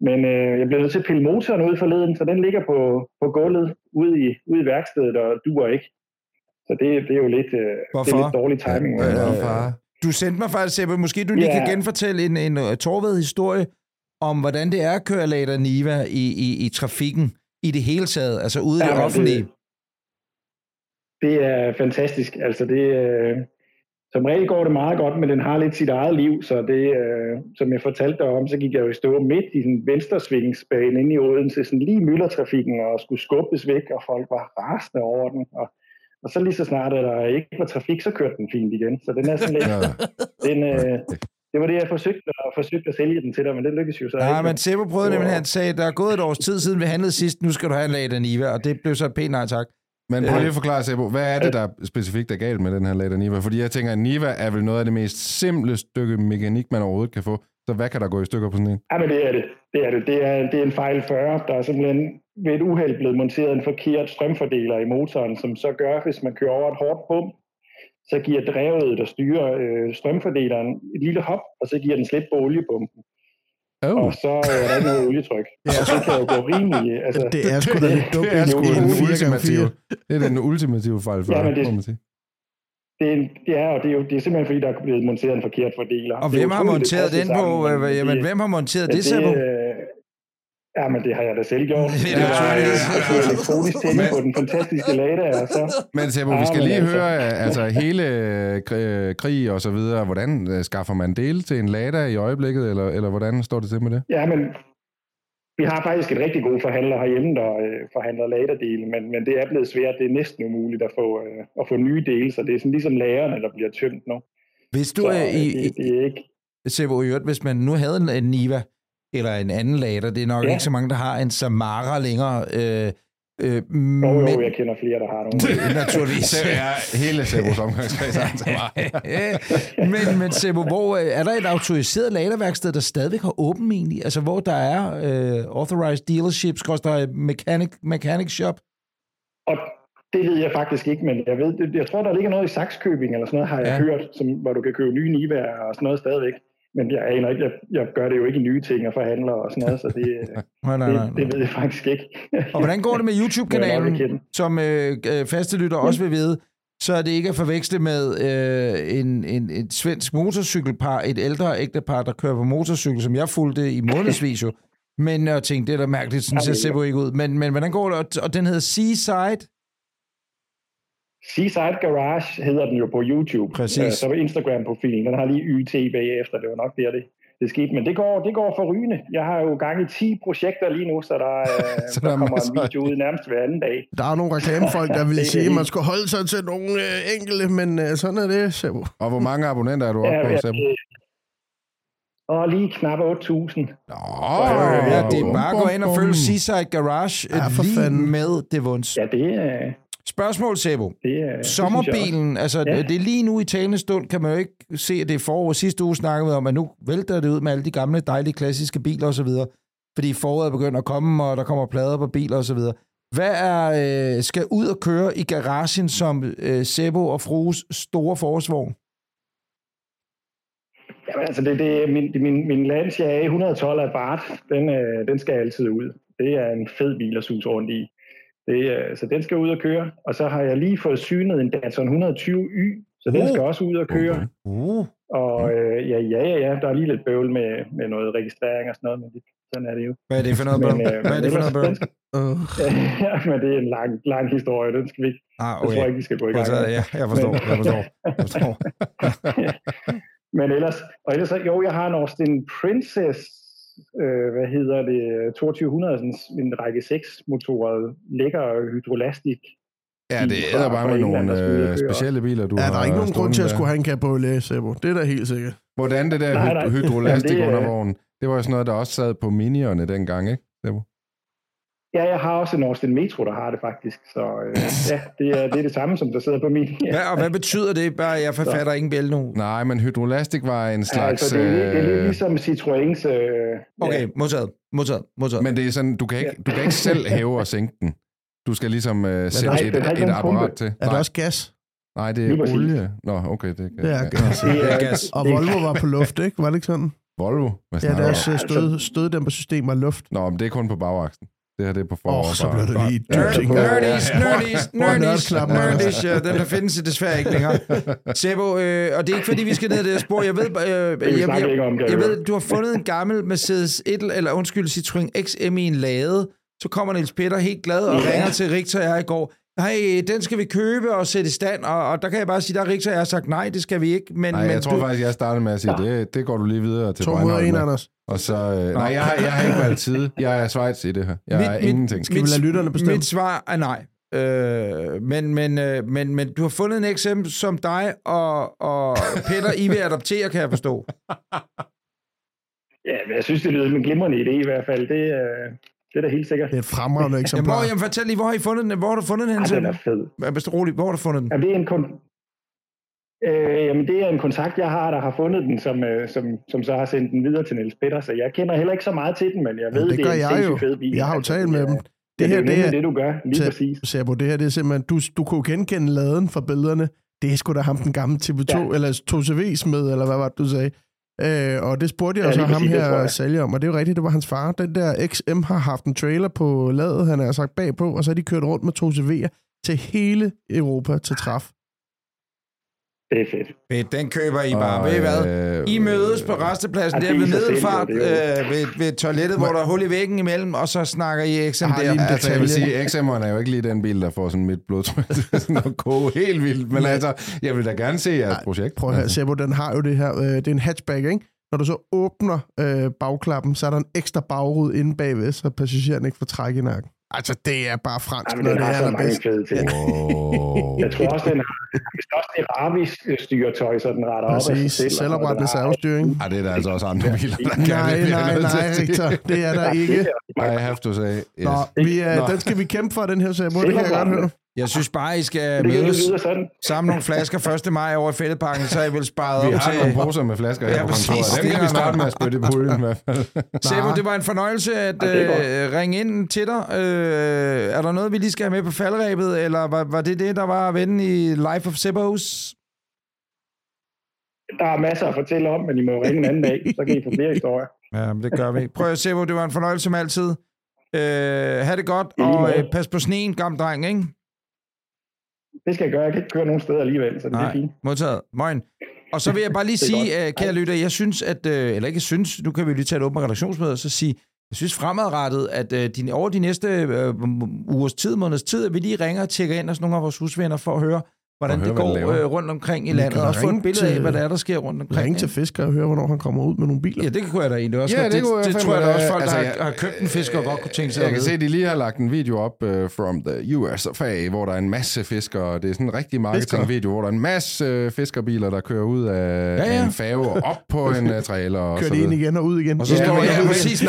Men øh, jeg blev nødt til at pille motoren ud forleden, så den ligger på, på gulvet ude i, ude i værkstedet, og duer ikke. Så det, det er jo lidt, øh, det er lidt dårlig timing. Øh, Øh, far. Du sendte mig faktisk, Sebbe, måske du lige Ja. kan genfortælle en, en uh, Torved historie om, hvordan det er at køre Lada Niva i, i, i trafikken i det hele taget, altså ude i Ja, det offentlige. Det, det er fantastisk. Altså det, øh, som regel går det meget godt, men den har lidt sit eget liv, så det, øh, som jeg fortalte dig om, så gik jeg jo i stå midt i den venstresvingsbane inde i Odense, sådan lige i myldretrafikken, og skulle skubbes væk, og folk var rasende over den, og, og så lige så snart, at der ikke var trafik, så kørte den fint igen. Så den er sådan lidt, Ja. den, øh, det var det, jeg forsøgte, at, forsøgte at sælge den til dig, men det lykkedes jo så Ja, ikke. men Sebo prøvede nemlig, han sagde, der er gået et års tid siden, vi handlede sidst, nu skal du have en Lada Niva, og det blev så et pænt nej tak. Men prøv lige at forklare, Sebo, hvad er det, der specifikt er galt med den her Lada Niva? Fordi jeg tænker, at Niva er vel noget af det mest simple stykke mekanik, man overhovedet kan få. Så hvad kan der gå i stykker på sådan en? Ja, men det er det. Det er det. Det er, det er en fejl 40. Der er simpelthen ved et uheld blevet monteret en forkert strømfordeler i motoren, som så gør, hvis man kører over et hårdt bump, så giver drevet, der styrer øh, strømfordeleren, et lille hop, og så giver den slip på oliepumpen. Oh. Og så øh, er der ikke noget olietryk. Ja. Og det kan jo gå rimelig... Altså, Det er sgu da lidt dumt. det er sgu Det er den ultimative, det er den ultimative fejl for Ja, men det- må man sige. det, er, en- det er, og det er jo det er simpelthen fordi, der er blevet monteret en forkert fordeler. Og Det hvem har det monteret den på, sammen, men jamen, det- hvem har monteret men det, Sebo? øh, Ja, men det har jeg da selv gjort. Det er Det var naturligvis. jeg tog elektronisk tænde på den fantastiske Lada, og så Men Sebo, vi Ja, skal lige altså- høre, altså hele øh, kri- krig og så videre, hvordan øh, skaffer man dele til en Lada i øjeblikket, eller, eller hvordan står det til med det? Ja, men vi har faktisk et rigtig god forhandler herhjemme, der øh, forhandler laderdele, men, men det er blevet svært. Det er næsten umuligt at få, øh, at få nye dele, så det er sådan ligesom lagerne, der bliver tømt nu. Hvis du Så, er øh, i, det, det er ikke... Sebo, hvis man nu havde en, en Niva, eller en anden Lada, det er nok Ja. ikke så mange, der har en Samara længere, øh, øh, Jo, men, jo, jeg kender flere, der har nogle. naturligvis. Det er hele Sebos omgangskreds. men, men Sebo, hvor, øh, er der et autoriseret laderværksted, der stadigvæk har åben egentlig? Altså, hvor der er øh, authorized dealerships, koster mechanic, mechanic shop? Og det ved jeg faktisk ikke, men jeg ved, det- jeg tror, der ligger noget i Saxkøbing eller sådan noget, har jeg Ja. hørt, som, hvor du kan købe nye Nivær og sådan noget stadigvæk. Men jeg aner ikke, jeg, jeg gør det jo ikke i nye ting og forhandler og sådan noget, så det, Nej, nej, nej, det, det ved jeg faktisk ikke. Og hvordan går det med YouTube-kanalen, som øh, øh, faste lytter også vil vide, så er det ikke at forveksle med øh, en, en, et svensk motorcykelpar, et ældre ægtepar, der kører på motorcykel, som jeg fulgte i månedsvis jo. Men jeg tænkte, det er da mærkeligt, sådan Ja, ser er Sebo ikke ud. Men, men hvordan går det? Og- Og den hedder Seaside? Seaside Garage hedder den jo på YouTube. Præcis. Øh, Så på Instagram-profilen, den har lige YT bagefter, det var nok der, det, det skete. Men det går, det går for rygende. Jeg har jo gang i 10 projekter lige nu, så der, øh, Så der, der er kommer masser en video ud nærmest hver anden dag. Der er nogle reklamefolk, der vil sige, at man skulle holde sig til nogle øh, enkelte, men øh, sådan er det, Sebo. Og hvor mange abonnenter er du oppe Ja, på, ja, Sebo? Og lige knap 8.000. Nå, Ja, det er bare at gå ind og følge Seaside Garage Ja, for lige fanden. med det vunds. Ja, det er... Spørgsmål, Sebo. Også. Sommerbilen, altså Ja. det er lige nu i talende stund, kan man jo ikke se, at det er forår. Sidste uge snakkede vi om, at nu vælter det ud med alle de gamle, dejlige, klassiske biler osv., fordi foråret er begyndt at komme, og der kommer plader på biler osv. Hvad er, øh, skal ud og køre i garagen som øh, Sebo og Frues store forårsvogn? Jamen, altså, det, det, er min, min, min Lancia A112 af Bart, den, øh, den skal altid ud. Det er en fed bil at suge rundt i. Det, øh, så den skal ud og køre. Og så har jeg lige fået synet en Datsun 120Y, så den Uh. skal også ud og køre. Uh. Og øh, ja, ja, ja, ja, der er lige lidt bøvl med, med noget registrering og sådan noget, men det, sådan er det jo. Hvad er det for noget, bøvl? Men, øh, Hvad er det for noget, bøvl? Uh. ja, men det er en lang, lang historie, den skal vi ikke, Ah, jeg tror okay. ikke, vi skal gå i gang med. Ja, jeg forstår, jeg forstår. Jeg forstår. Men ellers, og ellers, jo, jeg har en Austin Princess, øh, hvad hedder det, 2200, sådan en række 6 motorer, lækker hydrolastik. Ja, det er bare fra med England, nogle der øh, køre. specielle biler, du Ja, har der er ikke nogen grund til at skulle der. have en cabriolet, Sebo. Det er da helt sikkert. Hvordan det der Nej, nej. hy- hydrolastik under vognen, det var jo sådan noget, der også sad på minierne dengang, ikke? Sebo? Ja, jeg har også en Austin Metro, der har det faktisk. Så øh, ja, det er, det er det samme, som der sidder på min. Ja. Hvad, og hvad betyder det? Bare, jeg forfatter ingen bjæl nu. Nej, men hydrolastik var en Ja, slags... altså, det, er, det er lidt øh, ligesom Citroëns... Øh, Okay, ja, modtaget, modtaget, modtaget. Men det er sådan, du kan ikke, du kan ikke selv hæve og sænke den. Du skal ligesom uh, sætte nej, et, et nogen apparat pumpe. til. Er der også gas? nej, det Lige er præcis. olie. Nå, okay, det kan Det er ja. gas. det Ja, er, gas. Og Volvo var på luft, ikke? Var det ikke sådan? Volvo? Hvad Ja, snakker deres øh, stød, støddæmpersystem var luft. Nå, men det er kun på bagaksen. Det her det er på Åh, forår. så bliver det lige Ja, dybt, ikke? Nerdies, Ja. nerdies, nerdies, nerdies. Ja, den der findes desværre ikke længere. Sebo, øh, og det er ikke fordi, vi skal ned ad det spor. Jeg ved, øh, jeg, jeg, jeg jeg ved, du har fundet en gammel Mercedes 1, eller undskyld, Citroën XM i en lade. Så kommer Niels Peter helt glad og Ja. ringer til Richter og jeg i går. hey, den skal vi købe og sætte i stand, og, og der kan jeg bare sige, der er Richter, jeg har sagt, nej, det skal vi ikke. Men, Nej, men jeg tror du, faktisk, jeg startede med at sige, det, det går du lige videre til To mod Breinholt en, med. Anders. Og så, øh, nej, jeg har, jeg har ikke valgt side. Jeg er Schweiz i det her. Jeg er ingenting. Skal vi lade lytterne bestemme? Mit svar er nej. Øh, men, men, øh, men, men du har fundet en eksempel som dig og, og Peter, I vil adoptere, kan jeg forstå. Ja, men jeg synes, det lyder som en glimrende idé i hvert fald. Det, øh, det er da helt sikkert. Det er et fremragende Jamen, eksemplar. hvor, jamen, fortæl lige, hvor har I fundet den? Hvor har du fundet den? Ja, den er fed. du rolig, hvor har du fundet den? Jamen, det er en kon- øh, jamen, det er en kontakt, jeg har, der har fundet den, som, øh, som, som så har sendt den videre til Niels Peter. Så jeg kender heller ikke så meget til den, men jeg ved, det det, gør er en sindssygt fed bil. Jeg har jo Altså, talt med det dem. Det det her, er det er, det, du gør, lige præcis. Sabo, det her det er simpelthen, du, du kunne genkende laden fra billederne. Det er sgu da ham, den gamle TV2, ja. Eller 2CV smed, eller hvad var det, du sagde. Øh, og det spurgte jeg Ja, så ham præcis, det her jeg. sælger om, og det er jo rigtigt, det var hans far. Den der XM har haft en trailer på ladet, han har sagt bagpå, og så har de kørt rundt med 2CV'er til hele Europa til træf. Det er fedt. Fedt, den køber I bare. Og, Ved I hvad? øh, I mødes på restepladsen der det ved Middelfart øh, ved, ved toilettet, hvor der er hul i væggen imellem, og så snakker I XM der. lige Altså, jeg vil detalje. sige, XM'eren er jo ikke lige den bil, der får sådan mit blodtryk sådan at koge helt vildt. Men altså, jeg vil da gerne se jeres projekt. Prøv at høre, altså. Sebo, den har jo det her, øh, det er en hatchback, ikke? Når du så åbner øh, bagklappen, så er der en ekstra bagrude inde bagved, så passageren ikke får træk i nakken. Altså, det er bare fransk, Jamen, når den det har er så mange allerbedst. fede ting. Wow. Jeg tror også, den har vist også det Ravis-styretøj, så den retter op af sig Præcis. selv. så Selvoprettende servostyring. Ej, det er der altså også andre biler, der kan. Nej, det jeg nej, nej, at sige. Victor. Det er der ikke. I have to say. Yes. Nå, vi, Nå. uh, den skal vi kæmpe for, den her Sebo. Det kan jeg godt høre. Jeg synes bare, I skal Det mødes, samle nogle flasker 1. maj over i fældeparken, så er I vel sparet Vi op har til... nogle poser med flasker her Ja, på kontoret. Dem Det kan vi starte med at spytte i puljen i hvert fald. Sebo, det var en fornøjelse at øh, ringe ind til dig. Øh, er der noget, vi lige skal have med på faldrebet, eller var, var det det, der var at vende i Life of Sebos? Der er masser at fortælle om, men I må ringe en anden dag, så kan I få flere historier. Ja, men det gør vi. Prøv at Sebo, det var en fornøjelse som altid. Øh, ha' det godt, og øh, pas på sneen, gammel dreng, ikke? Det skal jeg gøre. Jeg kan ikke køre nogen steder alligevel, så det er Nej, fint. modtaget. Moin. Og så vil jeg bare lige er sige, øh, kære lytter, jeg synes, at, øh, eller ikke synes, nu kan vi lige tage et åbent redaktionsmøde og så sige, jeg synes fremadrettet, at øh, de, over de næste øh, ugers tid, måneders tid, at vi lige ringer og tjekker ind hos nogle af vores husvenner for at høre, hvordan høre, det går øh, rundt omkring i landet, også få et billede af, til- hvad der er, der sker rundt omkring. Ring til? Fisker og høre, hvornår han kommer ud med nogle biler. Ja, det kunne jeg da egentlig også Ja, det det, det fandme tror jeg da også, folk, Altså, der har, har købt en fisk og godt kunne tænke sig Jeg kan se, at de lige har lagt en video op uh, from the US of A, hvor der er en masse fiskere. Det er sådan en rigtig marketingvideo, hvor der er en masse fiskerbiler, der kører ud af, Ja, ja. af en færge og op på en uh, trailer. Kører så de ind igen og ud igen. Og så står jeg- men- præcis,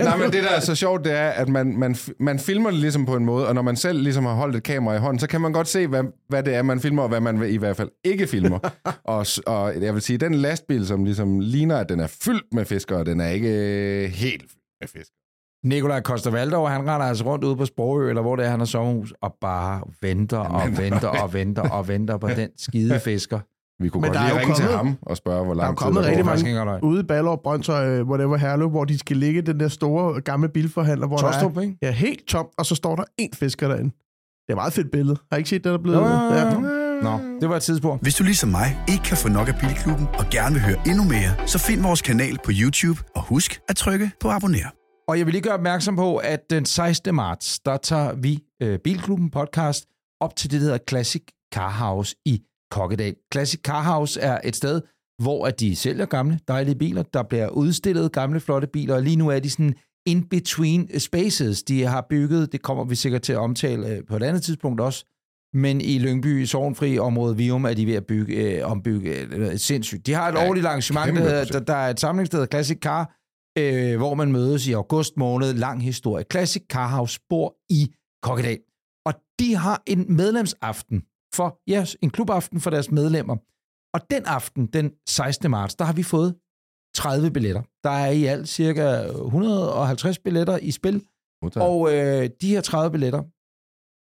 nej, men det, der er så sjovt, det er, at man, man, man filmer det ligesom på en måde, og når man selv ligesom har holdt et kamera i hånden, så kan man godt se, hvad, hvad det er, man filmer, og hvad man i hvert fald ikke filmer. og, og jeg vil sige, den lastbil, som ligesom ligner, at den er fyldt med fiskere, den er ikke øh, helt fyldt med fisk. Nikolaj Koster Valdov, han render altså rundt ude på Sprogø, eller hvor det er, han har sommerhus, og bare venter og venter og venter og venter på den skide fisker. Vi kunne Men godt der er lige jo ringe til kommet- ham og spørge, hvor Der er lang tid kommet der rigtig går. faktisk mange ude i Ballerup, Brøndshøj, whatever, Herlev, hvor de skal ligge den der store gamle bilforhandler, hvor der Tostrup, er ikke? ja, helt tomt, og så står der én fisker derinde. Det er et meget fedt billede. Har I ikke set det, der er blevet? Jo. Ja. Nå, det var et tidspunkt. Hvis du ligesom mig ikke kan få nok af Bilklubben og gerne vil høre endnu mere, så find vores kanal på YouTube og husk at trykke på abonner. Og jeg vil lige gøre opmærksom på, at den 16. marts, der tager vi øh, Bilklubben podcast op til det, der hedder Classic Car House i Kokkedal. Classic Car House er et sted, hvor at de sælger gamle, dejlige biler. Der bliver udstillet gamle, flotte biler, og lige nu er de sådan in-between spaces, de har bygget. Det kommer vi sikkert til at omtale øh, på et andet tidspunkt også. Men i Lyngby, i Sovnfri område Vium, er de ved at bygge, øh, ombygge øh, sindssygt. De har et Ja, årligt arrangement, der, hedder, der, er et samlingssted, Classic Car, øh, hvor man mødes i august måned. Lang historie. Classic Car House bor i Kokkedal. Og de har en medlemsaften for, ja, en klubaften for deres medlemmer. Og den aften, den 16. marts, der har vi fået 30 billetter. Der er i alt cirka 150 billetter i spil, Modtaget. og øh, de her 30 billetter,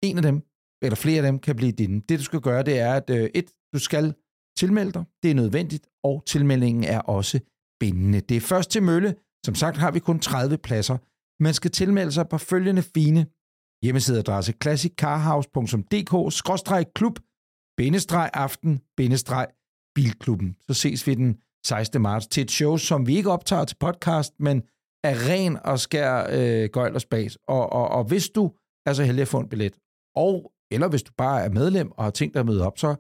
en af dem, eller flere af dem, kan blive dine. Det, du skal gøre, det er, at øh, et, du skal tilmelde dig. Det er nødvendigt, og tilmeldingen er også bindende. Det er først til mølle. Som sagt har vi kun 30 pladser. Man skal tilmelde sig på følgende fine hjemmesideadresse classiccarhouse.dk-klub aften bilklubben. Så ses vi den 16. marts til et show, som vi ikke optager til podcast, men er ren og skær øh, gøjl og spas. Og, og, og hvis du er så heldig at få en billet, og eller hvis du bare er medlem og har tænkt dig at møde op, så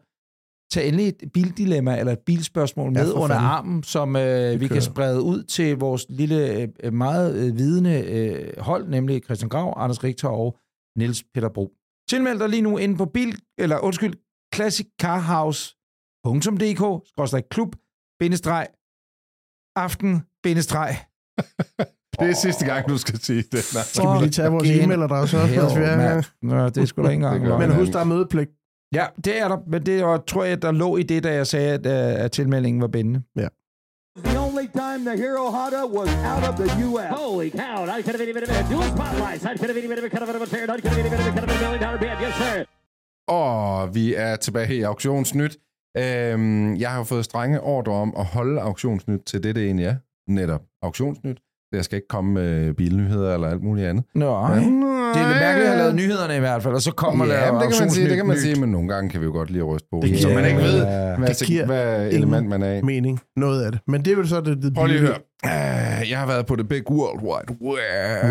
tag endelig et bildilemma eller et bilspørgsmål Ja, med for under fanden. armen, som øh, vi kan sprede ud til vores lille, øh, meget øh, vidende øh, hold, nemlig Christian Grav, Anders Richter og Niels Peter Bro. Tilmeld dig lige nu inde på bil, eller undskyld, classiccarhouse.dk, klub, bindestreg, aften, bindestreg, Det er sidste gang, du skal sige det. Nej. Skal vi lige tage vores Fucking e-mailadresse op, mens vi er her? Nå, det er sgu da ikke engang. Men husk, der er mødepligt. Ja, det er der, men det var, tror jeg, der lå i det, da jeg sagde, at, øh, at tilmeldingen var bindende. The only time the Hero Honda was out of the U.S. Holy cow, I could have been even a dual spotlights. I could have been even a kind of a fair, I could have been even a kind of a million dollar bid. Yes, sir. Og vi er tilbage i auktionsnyt. Øhm, jeg har fået strenge ordre om at holde auktionsnyt til det, det egentlig er. Netop auktionsnyt. Jeg skal ikke komme med bilnyheder eller alt muligt andet. Nå, det er mærkeligt at have lavet nyhederne i hvert fald, og så kommer ja, der men det kan man sige, det kan man sige, men nogle gange kan vi jo godt lige ryste på, Det det så giver- man ikke ved, Ja. hvad, Det giver hvad element man er i. Mening. Noget af det. Men det er vel så det, det Prøv lige at høre. Uh, jeg har været på The Big World Wide Web.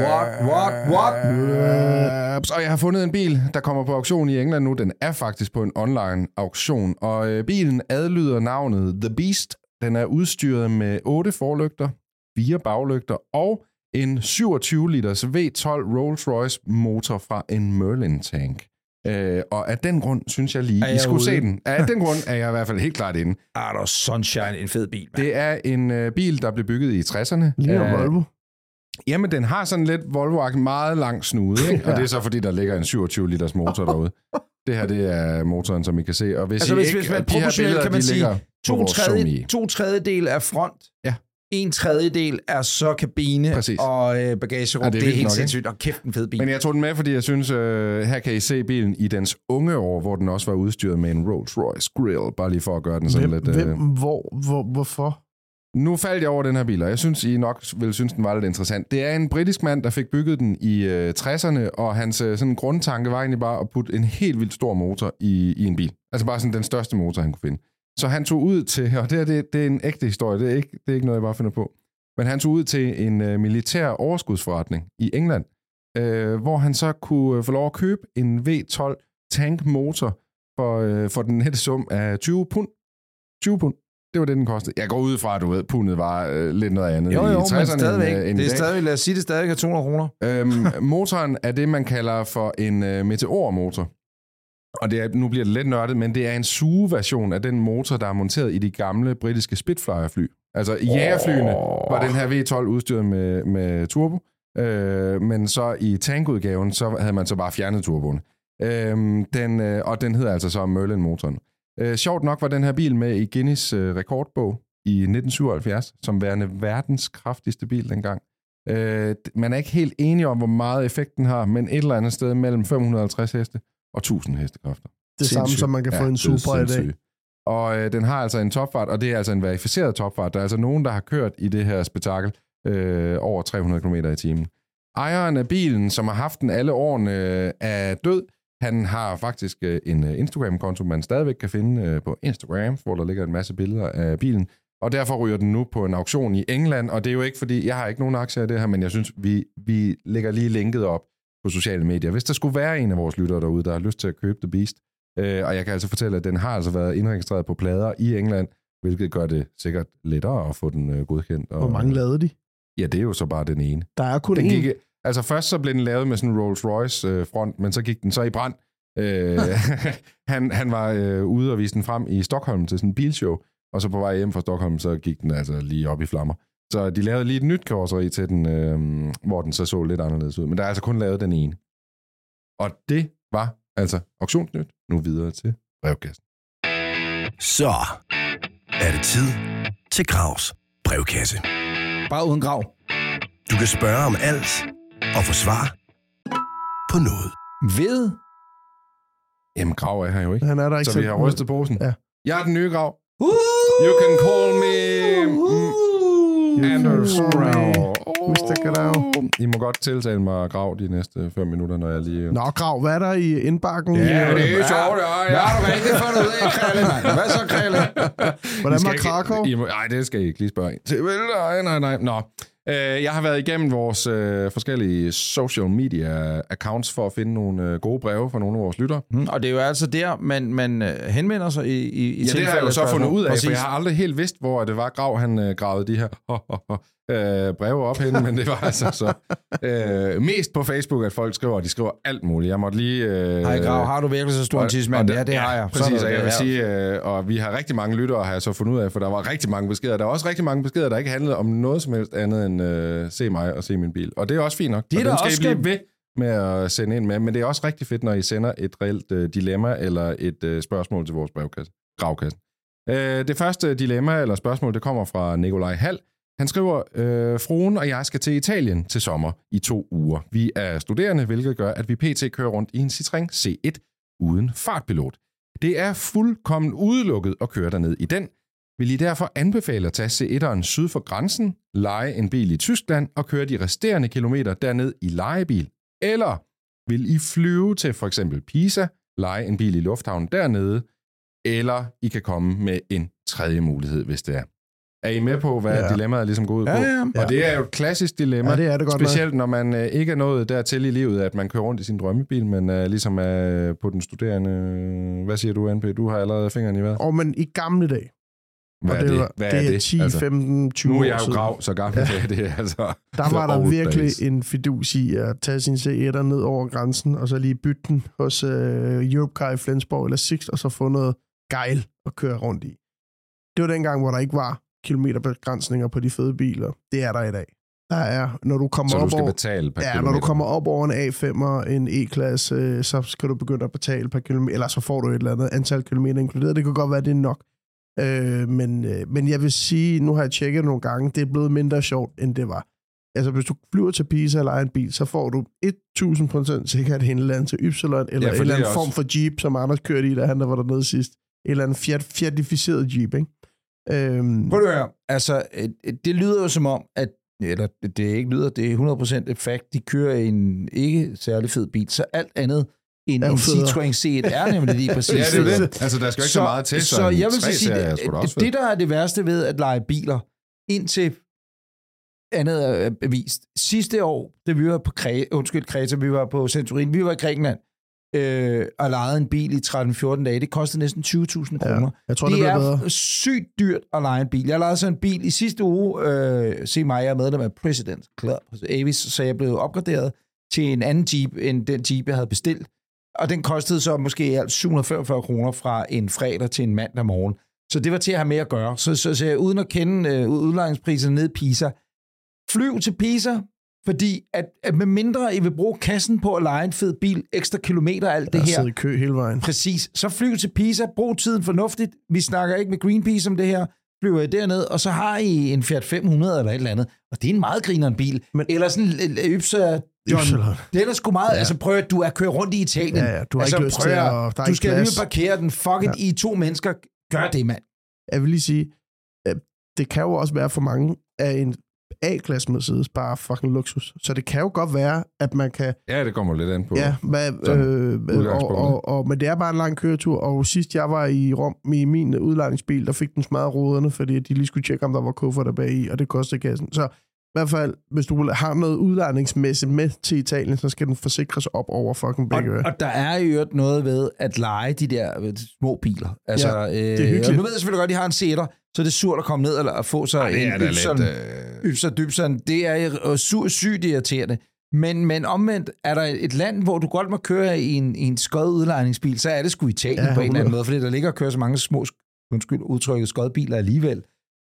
What, what, what? Ups, Og jeg har fundet en bil, der kommer på auktion i England nu. Den er faktisk på en online auktion. Og øh, bilen adlyder navnet The Beast. Den er udstyret med 8 forlygter, 4 baglygter og en 27 liters V12 Rolls-Royce motor fra en Merlin tank. Øh, og af den grund synes jeg lige, Er I jeg skulle ude? se den. Af den grund er jeg i hvert fald helt klart inde. Ah, der er Sunshine, en fed bil. mand. Det er en øh, bil, der blev bygget i 60'erne. Lige Øh, Volvo. Jamen, den har sådan lidt volvo meget lang snude, ikke? Og det er så, fordi der ligger en 27 liters motor derude. Det her, det er motoren, som I kan se. Og hvis Altså, I hvis- ikke, hvis man proportionelt kan man sige, To, tredje, to tredjedel er front. Ja. En tredjedel er så kabine Præcis. og øh, bagagerum. Ja, det er det, er helt nok, sindssygt. Og kæft en fed bil. Men jeg tog den med, fordi jeg synes, øh, her kan I se bilen i dens unge år, hvor den også var udstyret med en Rolls-Royce grill, bare lige for at gøre den sådan Hvem, lidt... Øh... hvem, hvor, hvor, hvorfor? Nu faldt jeg over den her bil, og jeg synes, I nok vil synes, den var lidt interessant. Det er en britisk mand, der fik bygget den i øh, 60'erne, og hans øh, sådan grundtanke var egentlig bare at putte en helt vildt stor motor i, i en bil. Altså bare sådan den største motor, han kunne finde. Så han tog ud til, og det, her, det, det er en ægte historie, det er, ikke, det er ikke noget, jeg bare finder på, men han tog ud til en øh, militær overskudsforretning i England, øh, hvor han så kunne øh, få lov at købe en V12 tankmotor for, øh, for den nette sum af 20 pund. 20 pund. Det var det, den kostede. Jeg går ud fra, at du ved, pundet var øh, lidt noget andet jo, i jo, 60'erne men stadigvæk. end, øh, end i det er dag. stadig, lad os sige, det stadig er 200 kroner. Øhm, motoren er det, man kalder for en øh, meteormotor. Og det er, nu bliver det lidt nørdet, men det er en sugeversion af den motor, der er monteret i de gamle britiske Spitfire-fly. Altså i jægerflyene var den her V12 udstyret med, med turbo, øh, men så i tankudgaven, så havde man så bare fjernet turboen. Øh, den, øh, og den hedder altså så Merlin-motoren. Øh, sjovt nok var den her bil med i Guinness øh, rekordbog i 1977, som værende verdens kraftigste bil dengang. Øh, man er ikke helt enig om, hvor meget effekt den har, men et eller andet sted mellem 550 heste og 1000 hestekræfter. Det samme, Sindssygt. som man kan få Ja, en det Supra i dag. Og øh, den har altså en topfart, og det er altså en verificeret topfart. Der er altså nogen, der har kørt i det her spektakel øh, over 300 km i timen. Ejeren af bilen, som har haft den alle årene, øh, er død. Han har faktisk øh, en øh, Instagram-konto, man stadigvæk kan finde øh, på Instagram, hvor der ligger en masse billeder af bilen. Og derfor ryger den nu på en auktion i England, og det er jo ikke fordi, jeg har ikke nogen aktier i det her, men jeg synes, vi, vi lægger lige linket op på sociale medier. Hvis der skulle være en af vores lyttere derude, der har lyst til at købe The Beast, øh, og jeg kan altså fortælle, at den har altså været indregistreret på plader i England, hvilket gør det sikkert lettere at få den øh, godkendt. Og, Hvor mange lavede de? Ja, det er jo så bare den ene. Der er kun Den gik, altså først så blev den lavet med sådan en Rolls Royce øh, front, men så gik den så i brand. Øh, han, han var øh, ude og vise den frem i Stockholm til sådan en bilshow, og så på vej hjem fra Stockholm, så gik den altså lige op i flammer. Så de lavede lige et nyt karosseri til den, øh, hvor den så så lidt anderledes ud. Men der er altså kun lavet den ene. Og det var altså auktionsnyt. Nu videre til brevkassen. Så er det tid til Gravs brevkasse. Bare uden grav. Du kan spørge om alt og få svar på noget. Ved Jamen, Grav er her jo ikke. Han er der ikke Så vi har rystet posen. Ja. Jeg er den nye Grav. Uh! You can call me mm, Anders Grav. Mr. Grav. I må godt tiltale mig Grav de næste fem minutter, når jeg lige... Nå, Grav, hvad er der i indbakken? Ja, det er Ja. sjovt. Ja, Hvad har du rigtig fundet ud af, Krille, mand? Hvad så, Krille? Hvordan var ikke- Krakow? Nej, det skal I ikke lige spørge ind til. Nej, nej, nej. Nå, Øh, jeg har været igennem vores øh, forskellige social media accounts for at finde nogle øh, gode breve fra nogle af vores lyttere. Mm, og det er jo altså der, man, man øh, henvender sig i, i, Ja, det har jeg jo så fundet ud af, Præcis. for jeg har aldrig helt vidst, hvor det var, Grav han øh, gravede de her øh, breve op henne, men det var altså så øh, mest på Facebook, at folk skriver, og de skriver alt muligt. Jeg måtte lige... Øh, Hej Grav, har du virkelig så stor en tidsmand? Ja, det har jeg. Præcis, Sådan og jeg vil sige, øh, og vi har rigtig mange lyttere, har jeg så fundet ud af, for der var rigtig mange beskeder. Der var også rigtig mange beskeder, der ikke handlede om noget som helst andet end øh, se mig og se min bil. Og det er også fint nok. Det er den skal også blive ved med at sende ind med. Men det er også rigtig fedt, når I sender et reelt øh, dilemma eller et øh, spørgsmål til vores brevkasse, gravkasse. Øh, det første dilemma eller spørgsmål, det kommer fra Nikolaj Hall. Han skriver, øh, fruen og jeg skal til Italien til sommer i to uger. Vi er studerende, hvilket gør, at vi pt. kører rundt i en Citroën C1 uden fartpilot. Det er fuldkommen udelukket at køre derned i den. Vil I derfor anbefale at tage C1'eren syd for grænsen, lege en bil i Tyskland og køre de resterende kilometer derned i lejebil? Eller vil I flyve til for eksempel Pisa, lege en bil i lufthavnen dernede, eller I kan komme med en tredje mulighed, hvis det er. Er I med på, hvad ja. Ja. dilemmaet ligesom går ud Ja, på? ja. Og det er jo et klassisk dilemma, Ja, det er det godt nok. specielt når man øh, ikke er nået dertil i livet, at man kører rundt i sin drømmebil, men øh, ligesom er på den studerende... Hvad siger du, NP? Du har allerede fingeren i hvad? Og men i gamle dage, Hvad er det? var- Hvad det er er det? 10, Altså, 15, 20 nu er år jeg jo grav, så gammel ja. det er altså... Der var der virkelig days. en fidus i at tage sin C1'er ned over grænsen, og så lige bytte den hos øh, Europcar i Flensborg eller Sixt, og så få noget gejl at køre rundt i. Det var dengang, hvor der ikke var kilometerbegrænsninger på de fede biler. Det er der i dag. Der er, når du kommer Så du op skal over... betale per Ja, kilometer. når du kommer op over en A5'er, en E-klasse, så skal du begynde at betale per kilometer, eller så får du et eller andet antal kilometer inkluderet. Det kan godt være, det er nok. Øh, men, øh, men jeg vil sige, nu har jeg tjekket nogle gange, det er blevet mindre sjovt, end det var. Altså, hvis du flyver til Pisa eller en bil, så får du 1000% sikkert en eller anden til Ypsilon, eller Ja, en eller er anden form også- for Jeep, som Anders kørte i, da han der var dernede sidst. En eller anden Fiat, Fiatificeret Jeep, ikke? Øhm, Prøv at høre. Altså, øh, det lyder jo som om, at eller det ikke lyder, det er 100% et fact, de kører en ikke særlig fed bil, så alt andet en federe. Citroën C1 er nemlig lige præcis Ja, det er det. Altså, der skal jo ikke så, så meget til, så en jeg vil så sige, 3-serie er at sgu da også det, det der er det værste ved at lege biler, indtil andet er bevist. Sidste år, da vi var på Kre, undskyld, Kreta, vi var på Centurin, vi var i Grækenland, øh, og lejede en bil i 13-14 dage. Det kostede næsten 20.000 Ja, kroner. jeg tror, det, det er bedre. sygt dyrt at lege en bil. Jeg lejede så en bil i sidste uge. Øh, se mig, jeg er medlem af President Club hos Avis, så jeg blev opgraderet til en anden Jeep, end den Jeep, jeg havde bestilt. Og den kostede så måske i alt 745 kroner fra en fredag til en mandag morgen. Så det var til at have med at gøre. Så, så, så jeg, uden at kende øh, udlejningspriserne ned i Pisa, flyv til Pisa, fordi at, at med mindre I vil bruge kassen på at lege en fed bil, ekstra kilometer, alt det her, sidder i kø hele vejen. Præcis. Så flyv til Pisa, brug tiden fornuftigt. Vi snakker ikke med Greenpeace om det her. Flyver I derned, og så har I en Fiat 500 eller et eller andet. Og det er en meget grineren bil. Men, eller sådan en øh, Ypsa John. Ypsilon. Det er da sgu meget. Ja. Ja. Altså prøv at du er kørt rundt i Italien. Ja, ja, du har altså, ikke lyst prøv til at- at- der er Du skal lige parkere den. Fuck it, I er to mennesker. Gør det, mand. jeg vil lige sige, at det kan jo også være for mange af en A-klasse Mercedes bare fucking luksus. Så det kan jo godt være, at man kan... Ja, det kommer lidt an på. Ja, hvad, Sådan, øh, og, og, og, men det er bare en lang køretur, og sidst jeg var i Rom i min udlejningsbil, der fik den smadret ruderne, fordi de lige skulle tjekke, om der var kufferter bag i, og det kostede kassen. Så i hvert fald, hvis du har noget udlejningsmæssigt med til Italien, så skal den forsikres op over fucking Og, begge ører. og der er jo øvrigt noget ved at lege de der øh, små biler. Altså, Ja, øh, det er hyggeligt. og Nu ved jeg selvfølgelig godt, at de har en sætter, så det er surt at komme ned og, og få sig Ej, det en er Ypsilon. lidt... Øh... Ypser dybseren, det er sur, sygt irriterende. Men, men omvendt, er der et land, hvor du godt må køre i en, i en skød udlejningsbil, så er det sgu Italien Ja, på en eller anden 100. måde, fordi der ligger og kører så mange små, undskyld, udtrykket skødbiler alligevel,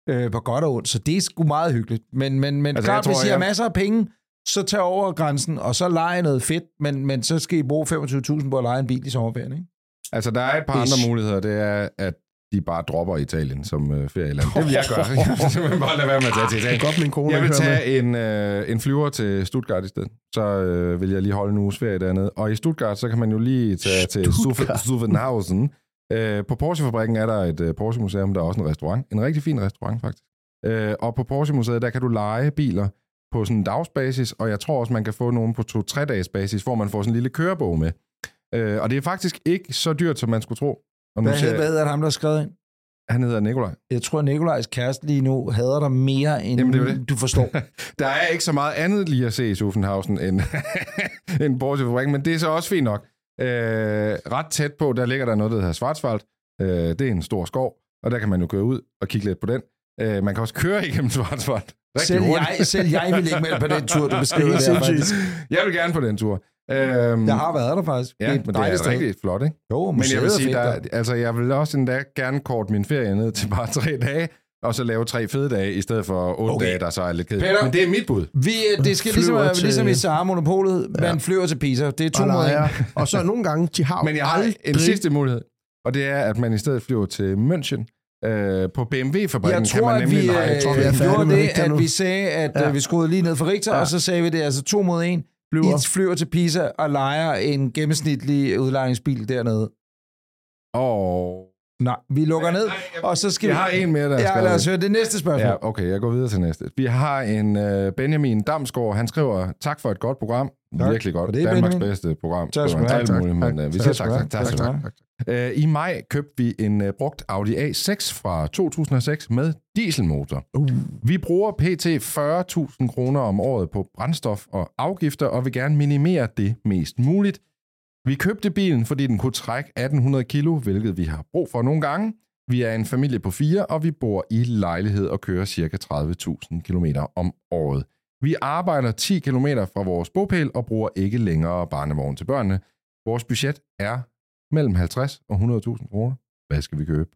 øh, på godt og ondt, så det er sgu meget hyggeligt. Men, men, men Altså, altså, klart, jeg tror, hvis I har jeg- masser af penge, så tag over grænsen, og så lege noget fedt, men, men så skal I bruge 25.000 på at lege en bil i sommerferien, ikke? Altså, der er et par Ish. andre muligheder. Det er, at de bare dropper Italien som øh, ferieland. Det vil jeg gøre. Jeg vil simpelthen bare lade være med at tage til Italien. Godt, min kone Jeg vil tage en, øh, en flyver til Stuttgart i stedet. Så øh, vil jeg lige holde en uges ferie dernede. Og i Stuttgart, så kan man jo lige tage til Stuttgart. Zuffenhausen. Øh, på Porsche-fabrikken er der et øh, Porsche-museum, der er også en restaurant. En rigtig fin restaurant, faktisk. Øh, og på Porsche-museet, der kan du lege biler på sådan en dagsbasis, og jeg tror også, man kan få nogen på to-tre dages basis, hvor man får sådan en lille kørebog med. Øh, og det er faktisk ikke så dyrt, som man skulle tro. Og Hvad, siger hvad hedder ham, der har skrevet ind? Han hedder Nikolaj. Jeg tror, Nikolajs kæreste lige nu hader dig mere, end Jamen, det det. du forstår. Der er ikke så meget andet lige at se i Suffenhausen end, end Porsche Fabrik, men det er så også fint nok. Øh, ret tæt på, der ligger der noget, der hedder Schwarzwald. Øh, det er en stor skov, og der kan man jo køre ud og kigge lidt på den. Øh, man kan også køre igennem Schwarzwald. Rigtig Selv hurtigt. jeg, selv jeg vil ikke med på den tur, du beskriver er der, faktisk. Jeg vil gerne på den tur. Øhm, Jeg har været der faktisk. Ja, det er men et det er sted. rigtig flot, ikke? Jo, Men jeg vil sige, der, der. altså, jeg vil også endda gerne korte min ferie ned til bare tre dage, og så lave tre fede dage, i stedet for otte Okay. dage, der så er lidt kedeligt. Peter. Men det er mit bud. Vi, øh, det skal ligesom, til- ligesom i Sahara Monopolet. Man flyver til Pisa. Det er to en. leger. og så nogle gange, de har Men jeg har en aldrig- sidste mulighed, og det er, at man i stedet flyver til München. Øh, på BMW-fabrikken Jeg kan tror, man at nemlig vi, øh, Jeg tror, vi er færdige gjorde med det, Richter at nu. vi sagde, at Ja. ja. vi skruede lige ned for Richter, Ja. og så sagde vi det altså to mod en. Flyver. I flyver til Pisa og leger en gennemsnitlig udlejningsbil dernede. Og... Nej, vi lukker ned, og så skal Jeg vi... har en mere, der er Ja, lad os høre det næste spørgsmål. Ja, okay, jeg går videre til næste. Vi har en uh, Benjamin Damsgaard, han skriver, tak for et godt program. Tak Virkelig godt. for det, Danmarks Benjamin. bedste program. Tak skal Det du have. Tak, muligt, tak. men uh, vi Tak siger tak, tak, tak, Tak tak, tak. Uh, I maj købte vi en uh, brugt Audi A6 fra 2006 med dieselmotor. Uh. Vi bruger pt. 40.000 kroner om året på brændstof og afgifter, og vil gerne minimere det mest muligt. Vi købte bilen, fordi den kunne trække 1800 kilo, hvilket vi har brug for nogle gange. Vi er en familie på fire, og vi bor i lejlighed og kører ca. 30.000 km om året. Vi arbejder 10 km fra vores bopæl og bruger ikke længere barnevogn til børnene. Vores budget er mellem 50 og 100.000 kroner. Hvad skal vi købe?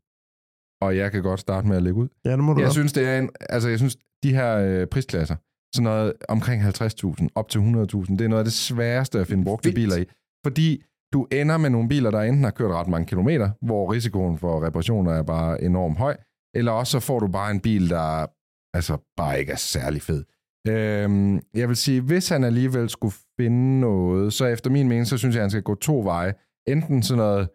Og jeg kan godt starte med at lægge ud. Ja, det må du Jeg også. synes, det er en, altså jeg synes, de her øh, prisklasser, sådan noget omkring 50.000, op til 100.000, det er noget af det sværeste at finde brugte biler i. Fordi du ender med nogle biler, der enten har kørt ret mange kilometer, hvor risikoen for reparationer er bare enormt høj, eller også så får du bare en bil, der altså bare ikke er særlig fed. Øhm, jeg vil sige, hvis han alligevel skulle finde noget, så efter min mening, så synes jeg, at han skal gå to veje. Enten sådan noget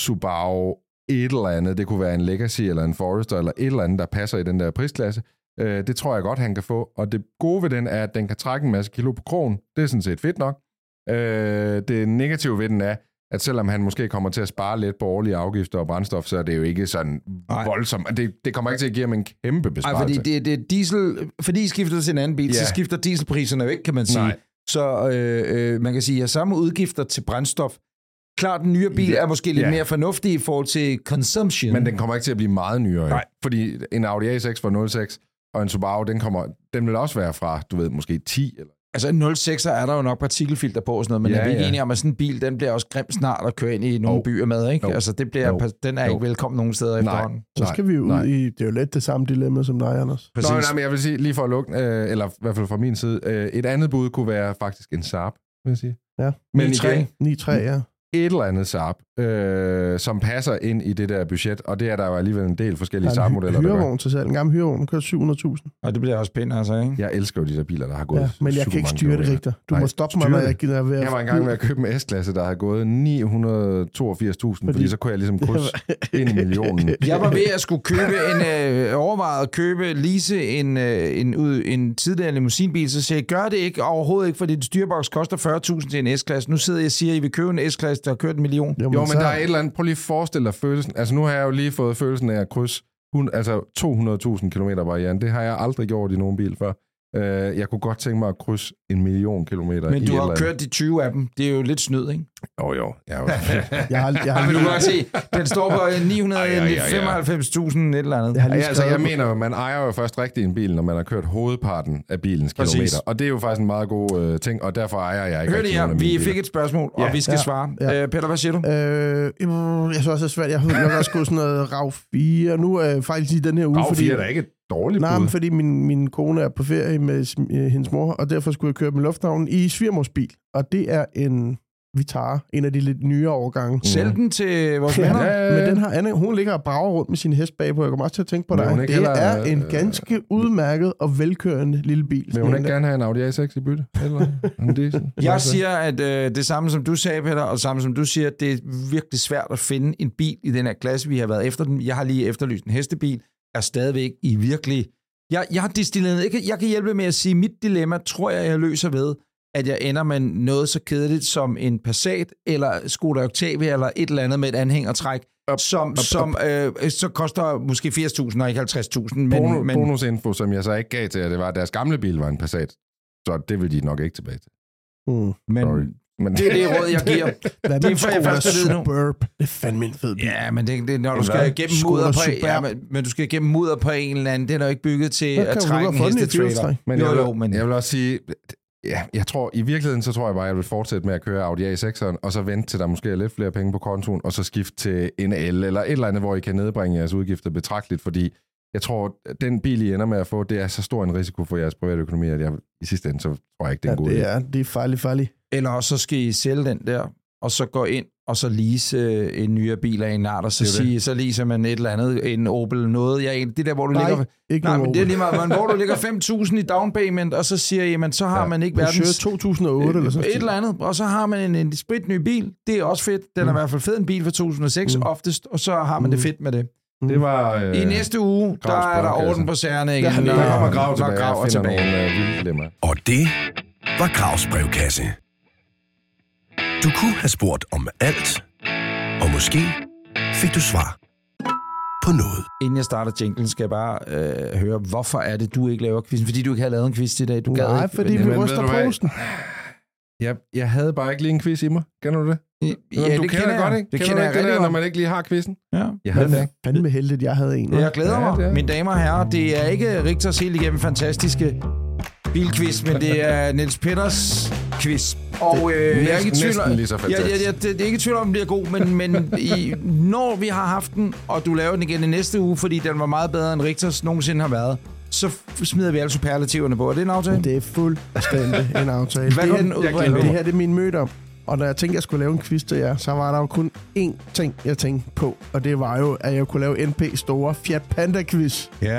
Subaru et eller andet, det kunne være en Legacy eller en Forester eller et eller andet, der passer i den der prisklasse. Øh, det tror jeg godt, han kan få. Og det gode ved den er, at den kan trække en masse kilo på krogen. Det er sådan set fedt nok. Øh, det negative ved den er, at selvom han måske kommer til at spare lidt på årlige afgifter og brændstof, så er det jo ikke sådan Nej. voldsomt. Det, det kommer ikke til at give ham en kæmpe Nej, besparelse. fordi det, det diesel, fordi I skifter til en anden bil, Ja. så skifter dieselpriserne jo ikke, kan man sige. Nej. Så øh, øh, man kan sige, at samme udgifter til brændstof. Klart, den nye bil Ja. er måske lidt Ja. mere fornuftig i forhold til consumption. Men den kommer ikke til at blive meget nyere. Nej. Fordi en Audi A6 fra 06 og en Subaru, den, kommer, den vil også være fra, du ved, måske 10 eller Altså en 06'er er der jo nok partikelfilter på og sådan noget, men Ja, er vi ikke ja. enige om, at sådan en bil, den bliver også grim snart at køre ind i nogle Jo. byer med, ikke? Jo. Altså det bliver, Jo. den er Jo. ikke velkommen nogen steder Nej. efterhånden. Så skal vi jo ud nej. i... Det er jo lidt det samme dilemma som dig, Anders. Præcis. Nå, nej, men jeg vil sige, lige for at lukke, øh, eller i hvert fald fra min side, øh, et andet bud kunne være faktisk en Saab, vil jeg sige. Ja. Men 9-3. igen, 9-3, ja. et eller andet Saab, øh, som passer ind i det der budget, og det er der jo alligevel en del forskellige Der er en hyrevogn til salg. En gammel hyrevogn, den kører 700.000. Og det bliver også pænt, altså, ikke? Jeg elsker jo de der biler, der har gået Ja, men jeg kan ikke styre det rigtigt. Du Nej, må stoppe mig, når jeg gider være... Jeg var engang ved at købe en S-klasse, der havde gået 982.000, fordi, så kunne jeg ligesom krydse ind i millionen. Jeg var ved at skulle købe en, øh, overvejet at købe, lease en, øh, en, ud, en tidligere limousinbil, så sagde jeg, gør det ikke, overhovedet ikke, fordi den styrboks koster 40.000 til en S-klasse. Nu sidder jeg og siger, at I vil købe en S-klasse, der har kørt en million. Jo, Jo, men så- der er et eller andet, prøv lige at forestille dig følelsen. Altså nu har jeg jo lige fået følelsen af at krydse hun, altså 200.000 km barrieren. Det har jeg aldrig gjort i nogen bil før. Uh, jeg kunne godt tænke mig at krydse en million kilometer Men i du et har eller andet. kørt de 20 af dem. Det er jo lidt snyd, ikke? Jo, jo. Jeg, jo. Jeg har, jeg har, men du lige, kan godt se, den står på Ej, ej, ej, 995.000 et eller andet. jeg har lige Ja, altså, jeg mener man ejer jo først rigtig en bil, når man har kørt hovedparten af bilens Præcis. kilometer. Og det er jo faktisk en meget god øh, ting, og derfor ejer jeg ikke Hør det her, vi biler. fik et spørgsmål, og Ja. vi skal Ja. svare. Ja. Øh, Peter, hvad siger du? Øh, jeg synes også, det er svært. Jeg har nok også gået sådan noget RAV 4. Nu øh, faktisk i den her uge, Rav fordi... 4 er da ikke et dårligt Nej, men fordi min, min kone er på ferie med øh, hendes mor, og derfor skulle jeg køre med lufthavnen i svigermors bil. Og det er en Vitara, en af de lidt nyere årgange. Sælg den til vores venner. Ja, Men den har Anne, hun ligger og brager rundt med sin hest bagpå. Jeg kommer også til at tænke på dig. Det heller, er en øh, ganske udmærket og velkørende lille bil. Vil Sådan hun ikke der- gerne have en Audi A6 i bytte? Eller en diesel? Jeg siger, at øh, det samme som du sagde, Peter, og det samme som du siger, det er virkelig svært at finde en bil i den her klasse. Vi har været efter den. Jeg har lige efterlyst en hestebil. Er stadigvæk i virkelig... Jeg, jeg har destilleret... Jeg kan, jeg kan hjælpe med at sige, at mit dilemma tror jeg, jeg løser ved, at jeg ender med noget så kedeligt som en Passat, eller Skoda Octavia, eller et eller andet med et anhængertræk, som, som øh, så koster måske 80.000 og ikke 50.000. Men, Bono, men, bonusinfo, som jeg så ikke gav til jer, det var, at deres gamle bil var en Passat. Så det vil de nok ikke tilbage til. Mm. men Sorry. Men det er det råd, jeg giver. Hvad Det er for jeg først vide nu. Superb? Det er fandme en fed bil. Ja, men det, det, når du skal igennem mudder på, ja, men, men du skal igennem mudder på en eller anden, den er jo ikke bygget til at trække en hestetrailer. Men Jo, jeg, vil, jo, men- jeg vil også sige, ja, jeg tror, i virkeligheden, så tror jeg bare, jeg vil fortsætte med at køre Audi A6'eren, og så vente til der måske er lidt flere penge på kontoen, og så skifte til en L, eller et eller andet, hvor I kan nedbringe jeres udgifter betragteligt, fordi jeg tror, at den bil, I ender med at få, det er så stor en risiko for jeres private økonomi, at jeg i sidste ende, så tror jeg ikke, det er Ja, en god det er, det er farligt, farligt. Eller også så skal I sælge den der, og så gå ind og så lease øh, en nyere bil af en art, og så, Det sige, så leaser man et eller andet, en Opel noget. Ja, det der, hvor du Nej, ligger... Ikke Nej, men det er lige meget, men hvor du ligger 5.000 i down payment, og så siger I, men så har Ja. man ikke verdens... 2008 eller sådan et eller andet, og så har man en, en spritny bil. Det er også fedt. Den er i hvert fald fed, en bil fra 2006 Mm. oftest, og så har man det Mm. fedt med det. Det var... Øh, I næste uge, der er der orden på sagerne igen. Ja, når- der kommer grav tilbage, Grav er og finder tilbage. nogle øh. Og det var Gravs brevkasse. Du kunne have spurgt om alt, og måske fik du svar på noget. Inden jeg starter jinglen, skal jeg bare øh, høre, hvorfor er det, du ikke laver quizzen? Fordi du ikke har lavet en quiz i dag. Du gad Nej, ikke. fordi vi ryster posen. Jeg, jeg havde bare ikke lige en quiz i mig. Kender du det? Ja, du det kender jeg. godt, ikke? Det kender kender jeg ikke det der, når man ikke lige har quizzen? Ja. Jeg havde det ikke. Fandme heldigt, jeg havde en. Jeg glæder Ja, mig, mine damer og herrer. Det er ikke Rigtors helt igennem fantastiske bilquiz, men det er Niels Petters quiz. Og øh, jeg er ikke i næsten- tvivl om, næsten lige så ja, ja, fantastisk. ja, det, det er ikke i tvivl om, den bliver god, men, men i, når vi har haft den, og du laver den igen i næste uge, fordi den var meget bedre, end Rigtors nogensinde har været, så smider vi alle superlativerne på. Er det en aftale? Det er fuldstændig en aftale. Hvad det, her, den ud det her det er min møde om. Og når jeg tænkte, jeg skulle lave en quiz til jer, så var der jo kun én ting, jeg tænkte på. Og det var jo, at jeg kunne lave NP store Fiat Panda-quiz. Ja!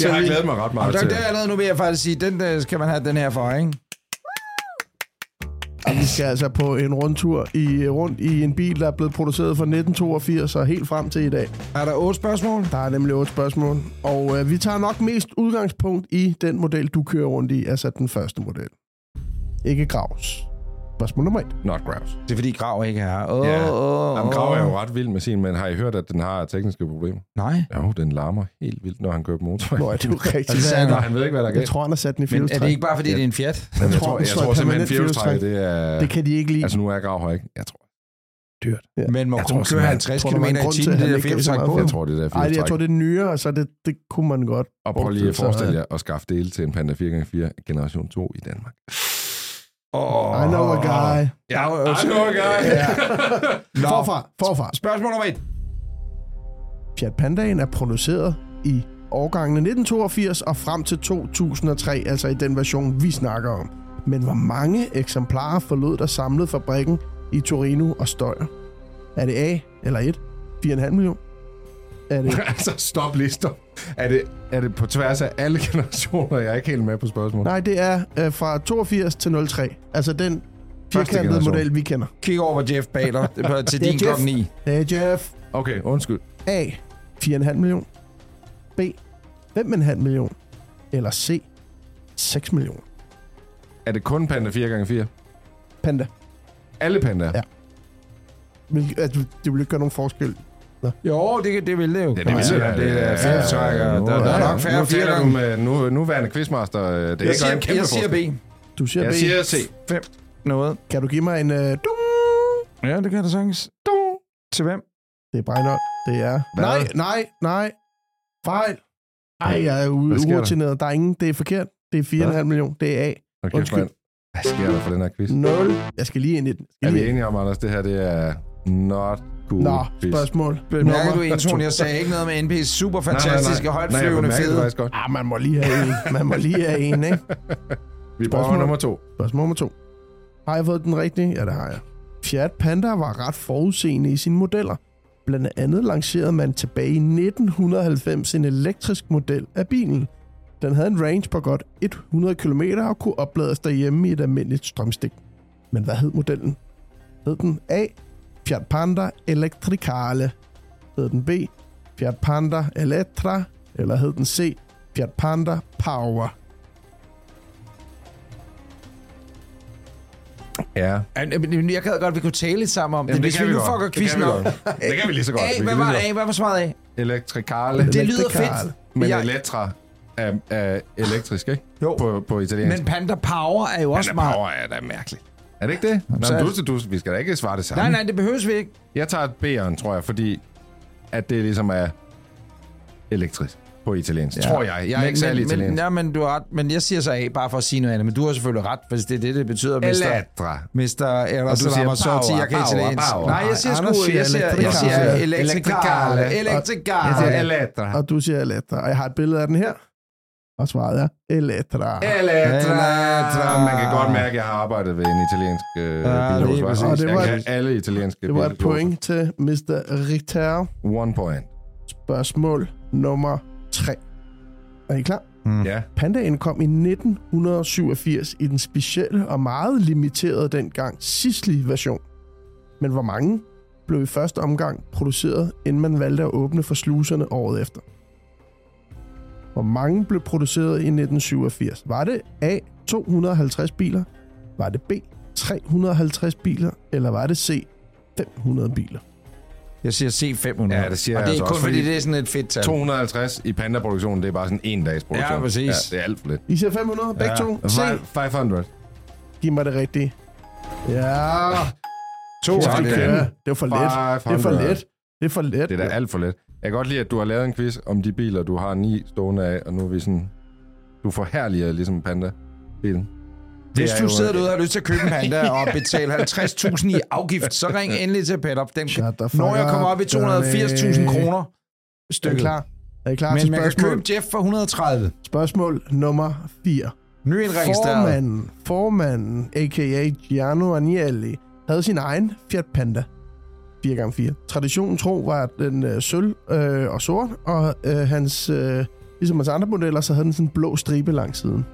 Jeg har glædet mig ret Og meget der, til der allerede nu vil jeg faktisk sige, den der skal man have den her for, ikke? Og vi skal altså på en rundtur i, rundt i en bil, der er blevet produceret fra 1982 og helt frem til i dag. Er der otte spørgsmål? Der er nemlig otte spørgsmål. Og øh, vi tager nok mest udgangspunkt i den model, du kører rundt i, altså den første model. Ikke Gravs. Spørgsmål nummer et. Not Grouse. Det er fordi Grav ikke er her. Åh, Ja. åh, Jamen, Grav er jo ret vild med sin, men har I hørt, at den har tekniske problemer? Nej. Jo, den larmer helt vildt, når han kører på motorvej. Hvor er det jo rigtigt. Altså, Hvad er Nå, der? han ved ikke, hvad der er Jeg galt. tror, han har sat den i Men er det fjolstræk. ikke bare, fordi det er en Fiat? Men jeg tror, tror, den jeg står i tror simpelthen, permanent fjolstræk, det er... Det kan de ikke lide. Altså, nu er Grav her ikke. Jeg tror, Ja. Men må Jeg kun tror køre simpelthen- 50 tror, der km var en i grund til, timen, at det han der ikke så meget på. jeg tror, det er Ej, jeg fjolstræk. tror, det er nyere, så det, det kunne man godt. Og prøv lige at forestille jer at skaffe dele til en Panda 4x4 generation 2 i Danmark. Oh. I know a guy. Ja, I know a guy. Ja. Forfra, forfra. Spørgsmål nummer et. Fiat Pandaen er produceret i årgangene 1982 og frem til 2003, altså i den version, vi snakker om. Men hvor mange eksemplarer forlod der samlet fabrikken i Torino og Støjer? Er det A eller 1? 4,5 millioner? Er det altså, stop lige, stop. Er det, er det på tværs af alle generationer? Jeg er ikke helt med på spørgsmålet. Nej, det er øh, fra 82 til 03. Altså den firkantede model, vi kender. Kig over på Jeff Det er på- til Det din Jeff. klokken 9. Hey Jeff. Okay, undskyld. A. 4,5 million. B. 5,5 million. Eller C. 6 millioner. Er det kun Panda 4x4? Panda. Alle pandaer? Ja. Vil, altså, det vil ikke gøre nogen forskel. Jo, det, det vil det jo. Ja, det vil jeg. Det er færdtrækker. Nu, Der, der er ja, nok færre du fire med nu, nuværende quizmaster. øh, Det er Jeg siger, kæmpe jeg siger B. Du siger Jeg B. siger C. Noget. Kan du give mig en... Uh, dung? Ja, det kan jeg da sagtens. Dung. Til hvem? Det er Breinholt. Det er... Hvad? Nej, nej, nej. Fejl. Ej, jeg er urutineret. Der er ingen... Det er forkert. Det er 4,5 Hvad? million. Det er A. Okay, Undskyld. mand. Hvad sker der for den her quiz? 0. Jeg skal lige ind i den. Skal Er vi lige- enige om, Anders, det her det er not cool Nå, quiz? spørgsmål. Bemærker du to. Jeg sagde ikke noget med NP's super Nej, nej, nej. fantastiske, Nej, højtflyvende fede. faktisk godt. Ah, man må lige have en. Man må lige have en, ikke? Vi prøver Spørgsmål. nummer to. Spørgsmål nummer to. Har jeg fået den rigtige? Ja, det har jeg. Fiat Panda var ret forudseende i sine modeller. Blandt andet lancerede man tilbage i 1990 en elektrisk model af bilen. Den havde en range på godt 100 km og kunne oplades derhjemme i et almindeligt strømstik. Men hvad hed modellen? Hed den A. Fiat Panda Electricale? Hed den B. Fiat Panda Elettra? Eller hed den C. Fiat Panda Power? Ja. Men Jeg gad godt, at vi kunne tale lidt sammen om det. Jamen, Hvis vi nu fucker Det quizzen kan vi godt. Det kan vi lige så godt. A, Vi hvad kan var lige så A? Hvad var svaret A? godt. Elektrikale. Det lyder fedt. Men Jeg- elektra er, er elektrisk, ikke? Jo. På, på italiensk. Men Panda Power er jo også Men meget... power er da mærkeligt. Er det ikke det? Nå, så er men det- du, du, vi skal da ikke svare det samme. Nej, nej, det behøves vi ikke. Jeg tager B'eren, tror jeg, fordi at det ligesom er elektrisk på italiensk. Ja. Tror jeg. Jeg er men, ikke særlig men, italiensk. Men, ja, men, du har ret. men jeg siger så A, bare for at sige noget andet. Men du har selvfølgelig ret, hvis det er det, det betyder. Elektra. Mr. Eros siger Ramazzotti, jeg kan italiensk. Nej, jeg siger sgu, jeg siger, jeg elektrikale. siger elektrikale. Jeg siger elektra. Og du siger Elektra. Og jeg har et billede af den her. Og svaret er Elektra. Elektra. Man kan godt mærke, at jeg har arbejdet ved en italiensk øh, Ja, hva'? præcis. Og det jeg var kan et- alle italienske Det var et point til Mr. Ritter. One point. Spørgsmål nummer 3. Er I klar? Ja. Pandaen kom i 1987 i den specielle og meget limiterede dengang Sisley-version. Men hvor mange blev i første omgang produceret, inden man valgte at åbne for sluserne året efter? Hvor mange blev produceret i 1987? Var det A. 250 biler? Var det B. 350 biler? Eller var det C. 500 biler? Jeg siger C500. Ja, det siger Og jeg det er altså kun også, fordi, fordi det er sådan et fedt tal. 250 i Panda-produktionen, det er bare sådan en dags produktion. Ja, præcis. Ja, det er alt for lidt. I siger 500? Begge Ja. to? C. 500. Giv mig det rigtige. Ja, To Ja, det, det. er, det er for let. Det er for 500. let. Det er for let. Det er da alt for let. Jeg kan godt lide, at du har lavet en quiz om de biler, du har ni stående af, og nu er vi sådan... Du forherliger ligesom Panda-bilen. Hvis du sidder derude og har lyst til at købe en Panda og betale 50.000 i afgift, så ring endelig til Peter. Den, når jeg kommer op i up, 280.000 Johnny. kroner Er stykket. klar? Er I klar Men til man kan spørgsmål? købe Jeff for 130. Spørgsmål nummer 4. Nyindregistreret. Formanden, formanden, a.k.a. Gianno Agnelli, havde sin egen Fiat Panda 4x4. Traditionen tro var den øh, sølv øh, og sort, og øh, hans, øh, ligesom hans andre modeller, så havde den sådan en blå stribe langs siden.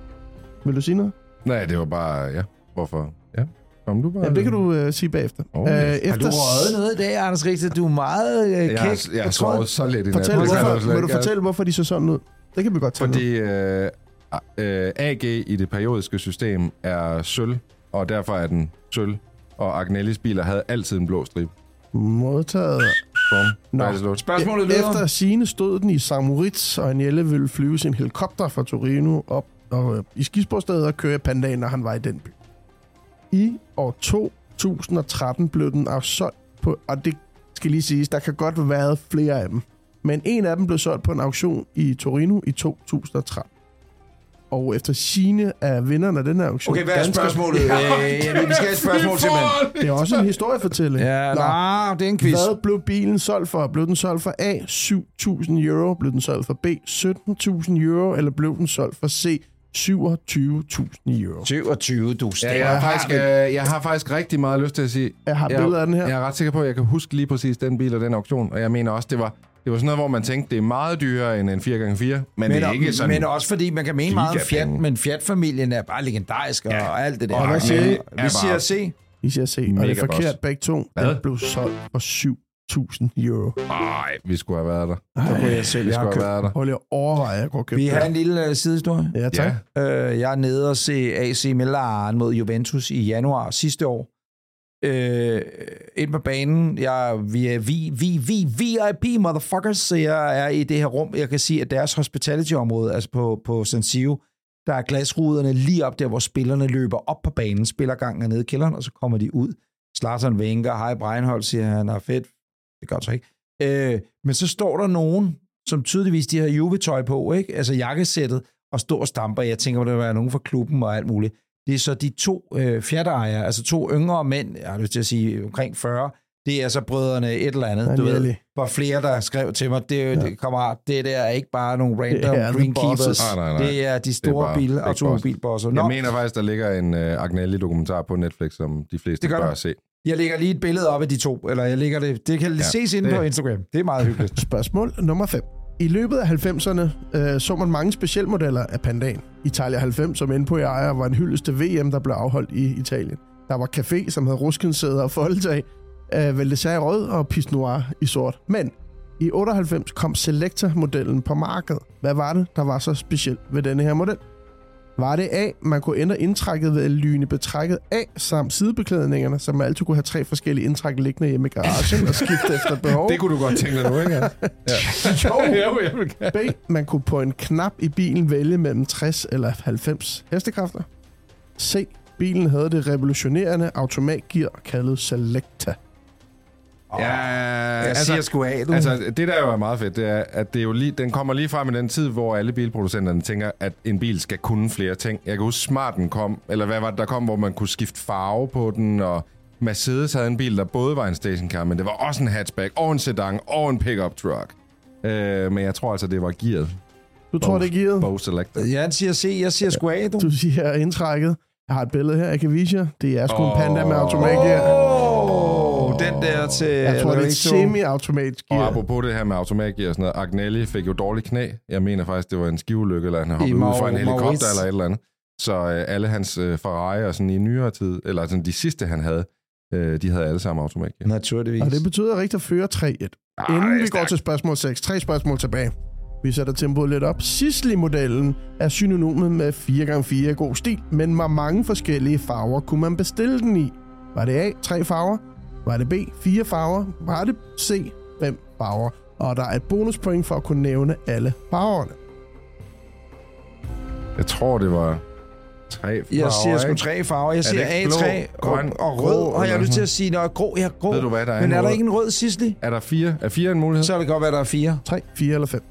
Vil du sige noget? Nej, det var bare... Ja, hvorfor? Ja, kom du bare. Ja, det kan du øh, sige bagefter. Oh, yes. Har du røget noget i dag, Anders Richter? Du er meget øh, kæk. Jeg, har- jeg tror, sovet så lidt i nat. Fortæl, du hvorfor, vil du ikke. fortælle, hvorfor de så sådan ud? Det kan vi godt tage. Fordi øh, øh, AG i det periodiske system er sølv, og derfor er den sølv. Og Agnellis biler havde altid en blå stribe. Modtaget. Nå. Spørgsmålet lyder... Efter sine stod den i St. Moritz, og Agnelle ville flyve sin helikopter fra Torino op og, øh, i skisporstedet og køre pandaen, når han var i den by. I år 2013 blev den afsolgt på, og det skal lige siges, der kan godt været flere af dem. Men en af dem blev solgt på en auktion i Torino i 2013. Og efter sine er vinderne af den her auktion... Okay, hvad er dansker- spørgsmålet? Ja. Øh, ja, vi skal have et spørgsmål simpelthen. Det er også en historiefortælling. Ja, Nå. nej, det er en quiz. Hvad blev bilen solgt for? Blev den solgt for A, 7.000 euro? Blev den solgt for B, 17.000 euro? Eller blev den solgt for C, 27.000 euro? 27, du Ja, jeg, har faktisk, øh, jeg har faktisk rigtig meget lyst til at sige... Jeg har billeder af den her. Jeg er ret sikker på, at jeg kan huske lige præcis den bil og den auktion. Og jeg mener også, det var, det var sådan noget, hvor man tænkte, det er meget dyrere end en 4x4. Men, men det er ikke sådan... men også fordi man kan mene meget om Fiat, men Fiat-familien er bare legendarisk og, Ja. og alt det der. Og hvad siger I? Vi siger C. I siger C, og det er forkert boss. begge to. Hvad? Den blev solgt for 7.000 euro. Nej, vi skulle have været der. Så kunne jeg selv. Vi Jeg skulle have købt. været der. Prøv lige at overveje, at gå og købe Vi har en lille uh, sidehistorie. Ja, tak. Ja. Øh, jeg er nede og se AC Milan mod Juventus i januar sidste år. Øh, ind på banen. Jeg, vi er vi, vi, vi, VIP, motherfuckers, så jeg er i det her rum. Jeg kan sige, at deres hospitality-område, altså på, på San Siro, der er glasruderne lige op der, hvor spillerne løber op på banen. Spillergangen er nede i kælderen, og så kommer de ud. Slateren vinker, hej Breinholt, siger han, er fedt. Det gør så ikke. Øh, men så står der nogen, som tydeligvis de har juvetøj på, ikke? altså jakkesættet, og står og stamper. Jeg tænker, at der være nogen fra klubben og alt muligt. Det er så de to øh, fjerdeejere, altså to yngre mænd, jeg har lyst til at sige omkring 40, det er så brødrene et eller andet. Du ved, var flere, der skrev til mig, det, er jo- det, kammerat, det der er ikke bare nogle random Det er greenkeepers. Nej, nej, nej. Det er de store bil, automobilbosser. Jeg mener faktisk, der ligger en uh, Agnelli-dokumentar på Netflix, som de fleste Det gør bør der. se. jeg lægger lige et billede op af de to, eller jeg lægger det, det kan ja, Ja, ses inde det- på Instagram. Det er meget hyggeligt. Spørgsmål nummer 5. I løbet af 90'erne øh, så man mange specialmodeller af Pandaen. Italia 90, som endte på i ejer, var en hyldest til VM, der blev afholdt i Italien. Der var café, som havde ruskensæder og foldtag, øh, Valdesar i rød og Pis Noir i sort. Men i 98 kom Selector-modellen på markedet. Hvad var det, der var så specielt ved denne her model? Var det A, man kunne ændre indtrækket ved at lyne betrækket af, samt sidebeklædningerne, så man altid kunne have tre forskellige indtræk liggende hjemme i garagen og skifte efter behov. Det kunne du godt tænke dig nu, ikke? Ja. jo, jeg vil gerne. B, man kunne på en knap i bilen vælge mellem 60 eller 90 hestekræfter. C, bilen havde det revolutionerende automatgear kaldet Selecta. Ja, Jeg siger sgu af, du. Altså, det der jo er meget fedt, det er, at det er jo lige, den kommer lige frem i den tid, hvor alle bilproducenterne tænker, at en bil skal kunne flere ting. Jeg kan huske, Smarten kom, eller hvad var det, der kom, hvor man kunne skifte farve på den, og Mercedes havde en bil, der både var en stationcar, men det var også en hatchback, og en sedan, og en pickup truck. Øh, men jeg tror altså, det var gearet. Du tror, det er gearet? Bose Selector. Jeg siger C, jeg siger sgu af, du. Du siger indtrækket. Jeg har et billede her, jeg kan vise jer. Det er sgu en panda med automatgear. Åh, den der til... Jeg tror, det er et semi-automatisk Og gear. apropos det her med automatgear og sådan noget, Agnelli fik jo dårlig knæ. Jeg mener faktisk, det var en skivulykke, eller han hoppede ud fra en helikopter eller et eller andet. Så øh, alle hans øh, Ferrari og sådan i nyere tid, eller sådan de sidste, han havde, øh, de havde alle sammen automatgear. Naturligvis. Og det betyder rigtigt at føre 3-1. Ah, Inden vi går til spørgsmål 6. Tre spørgsmål tilbage. Vi sætter tempoet lidt op. Sisley-modellen er synonymet med 4x4 god stil, men hvor mange forskellige farver kunne man bestille den i? Var det A, tre farver? Var det B, fire farver? Var det C, fem farver? Og der er et bonuspoint for at kunne nævne alle farverne. Jeg tror, det var tre Jeg farver, siger sgu ikke? tre farver. Jeg det siger ikke A3 blå, grøn, og, og grå, rød. Har jeg eller lyst til at sige, når grå, ja, grå. Ved du hvad, der er Men en er der rød? ikke en rød Sisley? Er der fire? Er fire en mulighed? Så kan det godt være, der er fire. 3, 4 eller 5.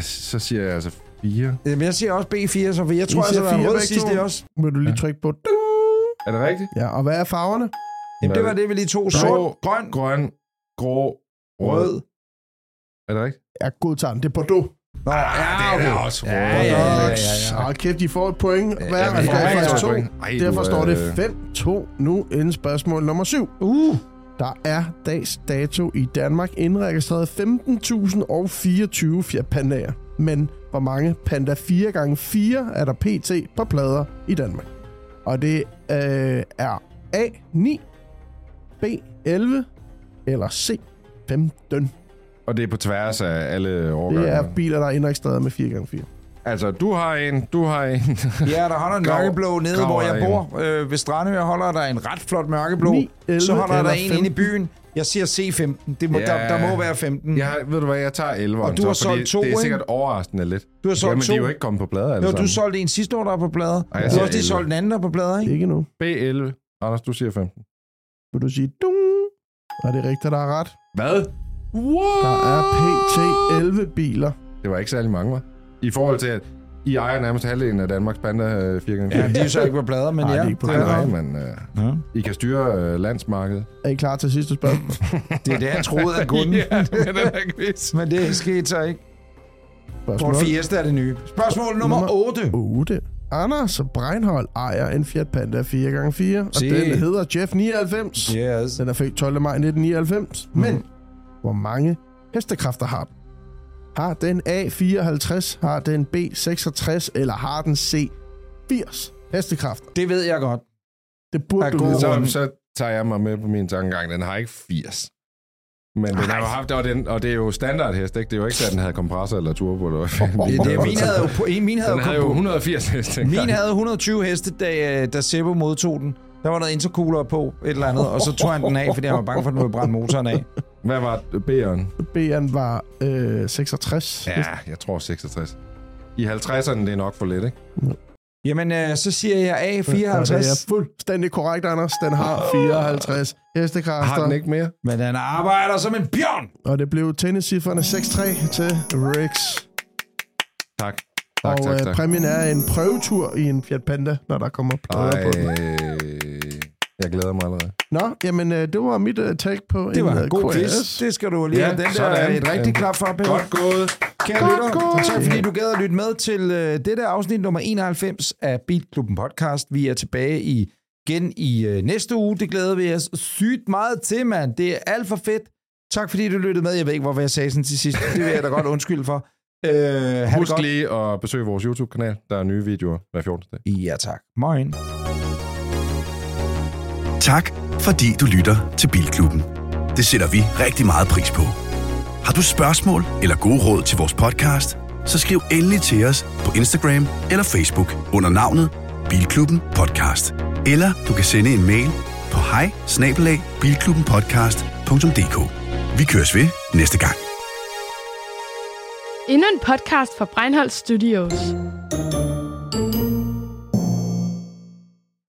så siger jeg altså fire. Jamen, jeg siger også B4, så for jeg tror I altså, siger der er en rød begge to? Sisley også. Vil du lige trykke på? Ding! Er det rigtigt? Ja, og hvad er farverne? Jamen, det var det, vi lige to. Sort, grøn, grøn, grå, rød. Er det rigtigt? Jeg godtager den. Det er Bordeaux. Nå, ja, det er okay. også Ja, rød. ja, ja, ja, Ja, ja. ja. kæft, de får et point hver. Ja, to. point. Ej, Derfor du, står det øh, 5-2 nu inden spørgsmål nummer 7. Uh, Der er dags dato i Danmark indregistreret 15.024 Fiat Pandaer. Men hvor mange Panda 4x4 er der pt. på plader i Danmark? Og det øh, er A9, B11 eller C15. Og det er på tværs af alle Det årgange. er biler, der er indregistreret med 4x4. Altså, du har en, du har en. ja, der holder en Grav- mørkeblå nede, hvor jeg bor. Øh, ved Strandø holder der en ret flot mørkeblå. 9, 11 så holder der en inde i 15. byen. Jeg siger C15. Det må, Ja. der, der må være 15. Jeg, ved du hvad, jeg tager 11. Og du har solgt to, Det er ikke? sikkert overraskende lidt. Du har solgt Jamen, to. de er jo ikke kommet på plader alle Jo, du solgte en sidste år, der er på plader. Ej, du har også lige 11. solgt en anden, der er på plader, ikke? Ikke nu. B11. Anders, du siger 15. Vil du sige dung? Og det er rigtigt, der er ret. Hvad? Der er pt. 11 biler. Det var ikke særlig mange, var. I forhold til, at I ejer nærmest halvdelen af Danmarks Panda øh, 4 gange. Ja, de er jo så ikke på plader, men Nej, ja. de er ikke på plader. nej, men øh, Ja. I kan styre øh, landsmarkedet. Er I klar til sidste spørgsmål? Det er det, jeg troede af kunden. ja, quiz. Men det skete så ikke. Spørgsmål Ford Fiesta er det nye. Spørgsmål nummer Nummer 8. 8. Anders Breinholt ejer en Fiat Panda 4x4, og Se. den hedder Jeff 99. Yes. Den er født 12. maj 1999. Mhm. Men hvor mange hestekræfter har den? Har den A54, har den B66, eller har den C80 hestekræfter? Det ved jeg godt. Det burde Er du vide. Så, så tager jeg mig med på min tankegang. Den har ikke 80. Men den har jo haft, og, den, og det er jo standardhest, ikke? Det er jo ikke sådan, den havde kompressor eller turbo. Eller hvad. Det, det, min havde jo, på- min havde den jo, havde jo på- 180 heste. min havde 120 heste, da, da Sebo modtog den. Der var noget intercooler på, et eller andet, og så tog han den af, fordi han var bange for, at den ville brænde motoren af. Hvad var B'eren? B'eren var øh, 66. Ja, jeg tror 66. I 50'erne, det er nok for lidt, ikke? Jamen, øh, så siger jeg Og det er A54. fuldstændig korrekt, Anders. Den har 54 hestekræfter. Har den ikke mere? Men den arbejder som en bjørn. Og det blev tenniscifrene 6-3 til Rex. Tak. Tak, og tak, øh, tak. præmien er en prøvetur i en Fiat Panda, når der kommer plader på den. Jeg glæder mig allerede. Nå, jamen øh, det var mit uh, take på Det var en en øh, god QRS. quiz. Det skal du lige Ja, have. Den der sådan. er et rigtig Ja. klap for, Pelle. Godt gået. Kære Godt lytter, gået. tak fordi du gad at lytte med til øh, dette afsnit nummer 91 af Beatklubben podcast. Vi er tilbage i, igen i øh, næste uge. Det glæder vi os sygt meget til, mand. Det er alt for fedt. Tak fordi du lyttede med. Jeg ved ikke, hvorfor jeg sagde sådan til sidst. Det vil jeg da godt undskylde for. Øh, det Husk lige at besøge vores YouTube-kanal. Der er nye videoer hver 14. dag. Ja, tak. Moin. Tak, fordi du lytter til Bilklubben. Det sætter vi rigtig meget pris på. Har du spørgsmål eller gode råd til vores podcast? så skriv endelig til os på Instagram eller Facebook under navnet Bilklubben Podcast. Eller du kan sende en mail på hej Vi køres ved næste gang. Endnu en podcast fra Breinholt Studios.